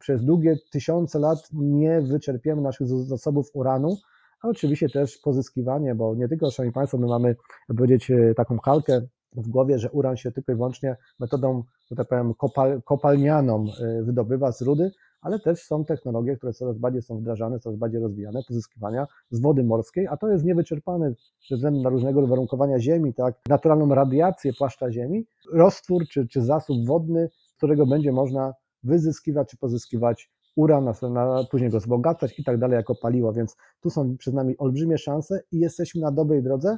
przez długie tysiące lat nie wyczerpiemy naszych zasobów uranu, a oczywiście też pozyskiwanie, bo nie tylko, Szanowni Państwo, my mamy, powiedzieć, taką kalkę w głowie, że uran się tylko i wyłącznie metodą, że tak powiem, kopal, kopalnianą y, wydobywa z rudy, ale też są technologie, które coraz bardziej są wdrażane, coraz bardziej rozwijane, pozyskiwania z wody morskiej, a to jest niewyczerpane ze względu na różnego warunkowania ziemi, tak, naturalną radiację płaszcza ziemi, roztwór czy, czy zasób wodny, z którego będzie można wyzyskiwać czy pozyskiwać uran, później go wzbogacać i tak dalej jako paliwo, więc tu są przed nami olbrzymie szanse i jesteśmy na dobrej drodze,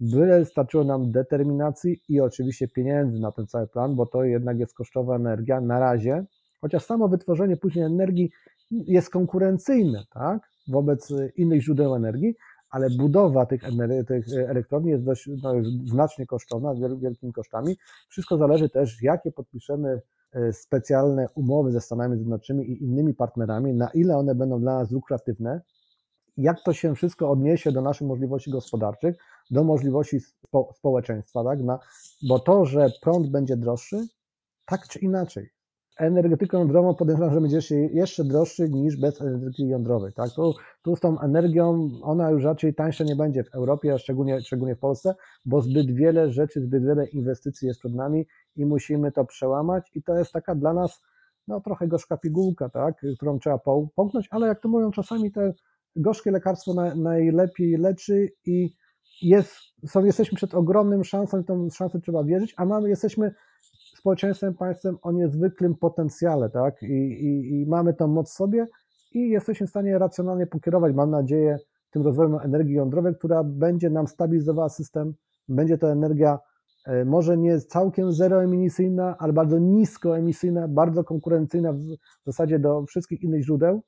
Byle starczyło nam determinacji i oczywiście pieniędzy na ten cały plan, bo to jednak jest kosztowa energia na razie, chociaż samo wytworzenie później energii jest konkurencyjne tak, wobec innych źródeł energii, ale budowa tych, tych elektrowni jest dość no, znacznie kosztowna, z wielkimi kosztami. Wszystko zależy też, jakie podpiszemy e, specjalne umowy ze Stanami Zjednoczonymi i innymi partnerami, na ile one będą dla nas lukratywne, jak to się wszystko odniesie do naszych możliwości gospodarczych, do możliwości spo, społeczeństwa, tak? Na, bo to, że prąd będzie droższy, tak czy inaczej. Energetyką jądrową podejrzewam, że będzie jeszcze droższy niż bez energetyki jądrowej. Tak? Tu, tu z tą energią ona już raczej tańsza nie będzie w Europie, a szczególnie, szczególnie w Polsce, bo zbyt wiele rzeczy, zbyt wiele inwestycji jest przed nami i musimy to przełamać i to jest taka dla nas no, trochę gorzka pigułka, tak? którą trzeba połknąć, ale jak to mówią czasami te gorzkie lekarstwo na, najlepiej leczy i jest, są, jesteśmy przed ogromnym szansą i tą szansę trzeba wierzyć, a mamy, jesteśmy społeczeństwem, państwem o niezwykłym potencjale, tak? I, i, I mamy tą moc sobie i jesteśmy w stanie racjonalnie pokierować, mam nadzieję, tym rozwojem energii jądrowej, która będzie nam stabilizowała system, będzie to energia e, może nie całkiem zeroemisyjna, ale bardzo niskoemisyjna, bardzo konkurencyjna w zasadzie do wszystkich innych źródeł,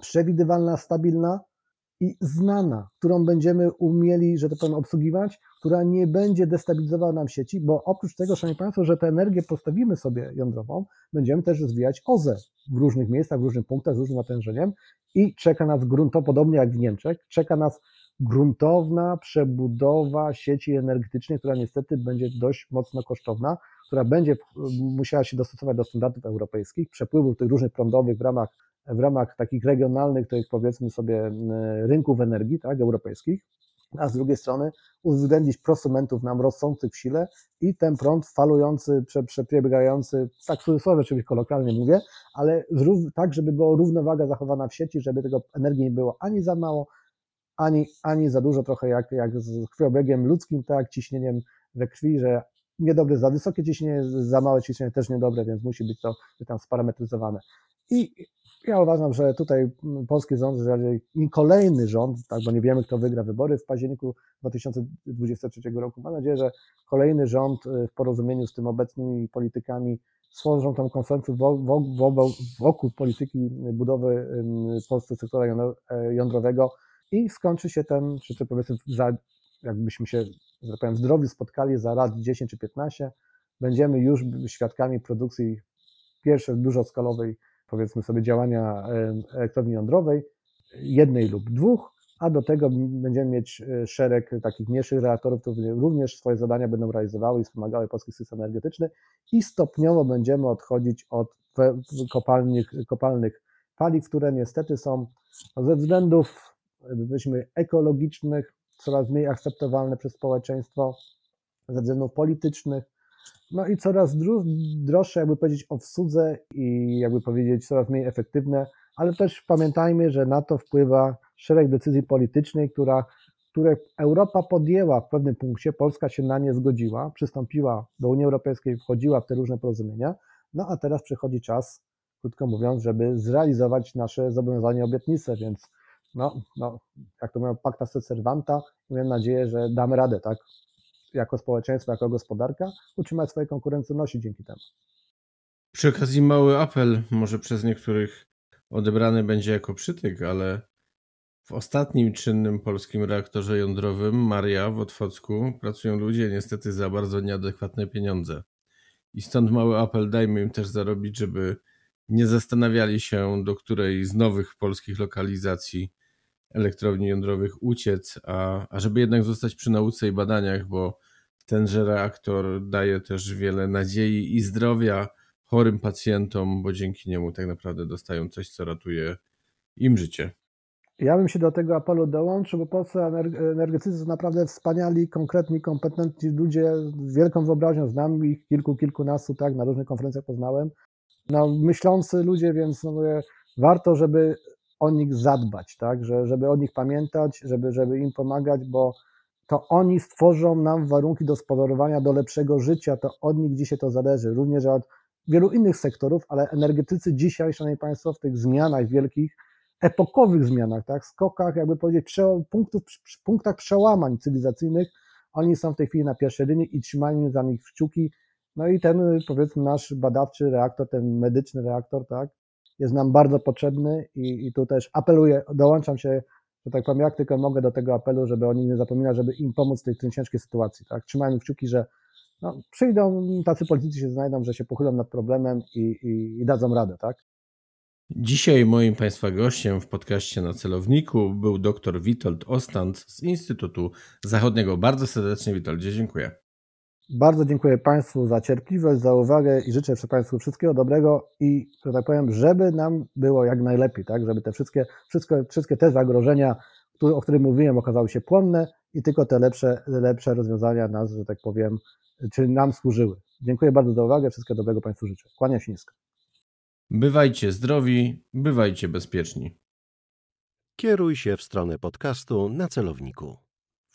przewidywalna, stabilna i znana, którą będziemy umieli, że to powiem, obsługiwać, która nie będzie destabilizowała nam sieci, bo oprócz tego, Szanowni Państwo, że tę energię postawimy sobie jądrową, będziemy też rozwijać OZE w różnych miejscach, w różnych punktach, z różnym natężeniem i czeka nas gruntowo, podobnie jak w Niemczech, czeka nas gruntowna przebudowa sieci energetycznej, która niestety będzie dość mocno kosztowna, która będzie musiała się dostosować do standardów europejskich, przepływów tych różnych prądowych w ramach, w ramach takich regionalnych, tych powiedzmy sobie rynków energii, tak, europejskich, a z drugiej strony uwzględnić prosumentów nam rosnących w sile i ten prąd falujący, przebiegający, tak w cudzysłowie oczywiście kolokwialnie mówię, ale tak, żeby była równowaga zachowana w sieci, żeby tego energii nie było ani za mało, ani, ani za dużo, trochę jak, jak z krwiobiegiem ludzkim, tak, ciśnieniem we krwi, że niedobre za wysokie ciśnienie, za małe ciśnienie też niedobre, więc musi być to tam sparametryzowane. I ja uważam, że tutaj polski rząd, że i kolejny rząd, tak, bo nie wiemy, kto wygra wybory w październiku 2023 roku, mam nadzieję, że kolejny rząd y, w porozumieniu z tym obecnymi politykami stworzą tam konsensus wokół polityki budowy Polsce sektora e, jądrowego i skończy się ten, czy powiedzmy, za, jakbyśmy się, że tak powiem, zdrowi spotkali za lat 10 czy 15, będziemy już świadkami produkcji pierwszej dużoskalowej powiedzmy sobie, działania elektrowni jądrowej, jednej lub dwóch, a do tego będziemy mieć e, szereg takich mniejszych reaktorów, które również swoje zadania będą realizowały i wspomagały polski system energetyczny. I stopniowo będziemy odchodzić od kopalnych, kopalnych paliw, które niestety są ze względów powiedzmy ekologicznych coraz mniej akceptowalne przez społeczeństwo, ze względów politycznych, no i coraz droższe, jakby powiedzieć, o wsłudze i jakby powiedzieć, coraz mniej efektywne, ale też pamiętajmy, że na to wpływa szereg decyzji politycznych, która, które Europa podjęła w pewnym punkcie, Polska się na nie zgodziła, przystąpiła do Unii Europejskiej, wchodziła w te różne porozumienia, no a teraz przychodzi czas, krótko mówiąc, żeby zrealizować nasze zobowiązania, obietnice, więc no, no jak to mówią, pacta se servanta, mam nadzieję, że damy radę, tak, jako społeczeństwo, jako gospodarka, utrzymać swoje konkurencyjności dzięki temu. Przy okazji mały apel, może przez niektórych odebrany będzie jako przytyk, ale w ostatnim czynnym polskim reaktorze jądrowym Maria w Otwocku pracują ludzie niestety za bardzo nieadekwatne pieniądze. I stąd mały apel, dajmy im też zarobić, żeby nie zastanawiali się, do której z nowych polskich lokalizacji elektrowni jądrowych uciec, a, a żeby jednak zostać przy nauce i badaniach, bo tenże reaktor daje też wiele nadziei i zdrowia chorym pacjentom, bo dzięki niemu tak naprawdę dostają coś, co ratuje im życie. Ja bym się do tego apelu dołączył, bo polscy energetycy są naprawdę wspaniali, konkretni, kompetentni ludzie z wielką wyobraźnią. Znam ich kilku, kilkunastu, tak, na różnych konferencjach poznałem. No, myślący ludzie, więc no, mówię, warto, żeby o nich zadbać, tak, że, żeby o nich pamiętać, żeby, żeby im pomagać, bo to oni stworzą nam warunki do spowodowania do lepszego życia, to od nich dzisiaj to zależy, również od wielu innych sektorów, ale energetycy dzisiaj, szanowni państwo, w tych zmianach wielkich, epokowych zmianach, tak, skokach, jakby powiedzieć, punktów, punktach przełamań cywilizacyjnych, oni są w tej chwili na pierwszej linii i trzymają za nich kciuki. No i ten, powiedzmy, nasz badawczy reaktor, ten medyczny reaktor, tak, jest nam bardzo potrzebny i, i tu też apeluję, dołączam się, że tak powiem, jak tylko mogę do tego apelu, żeby oni nie zapominać, żeby im pomóc w tej, tej ciężkiej sytuacji, tak? Trzymajmy kciuki, że no, przyjdą, tacy politycy się znajdą, że się pochylą nad problemem i, i, i dadzą radę, tak? Dzisiaj moim Państwa gościem w podcaście na celowniku był dr Witold Ostand z Instytutu Zachodniego. Bardzo serdecznie Witoldzie dziękuję. Bardzo dziękuję Państwu za cierpliwość, za uwagę i życzę Państwu wszystkiego dobrego i, że tak powiem, żeby nam było jak najlepiej, tak? Żeby te wszystkie, wszystkie, wszystkie te zagrożenia, o których mówiłem, okazały się płonne i tylko te lepsze, lepsze rozwiązania nas, że tak powiem, czy nam służyły. Dziękuję bardzo za uwagę, wszystkiego dobrego Państwu życzę. Kłaniam się nisko. Bywajcie zdrowi, bywajcie bezpieczni. Kieruj się w stronę podcastu na celowniku.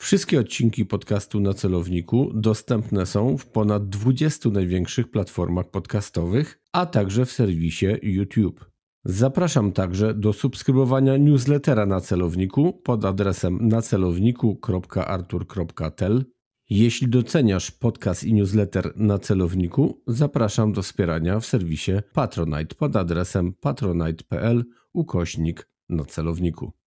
Wszystkie odcinki podcastu na celowniku dostępne są w ponad 20 największych platformach podcastowych, a także w serwisie YouTube. Zapraszam także do subskrybowania newslettera na celowniku pod adresem nacelowniku.artur.tel Jeśli doceniasz podcast i newsletter na celowniku, zapraszam do wspierania w serwisie Patronite pod adresem patronite.pl ukośnik na celowniku.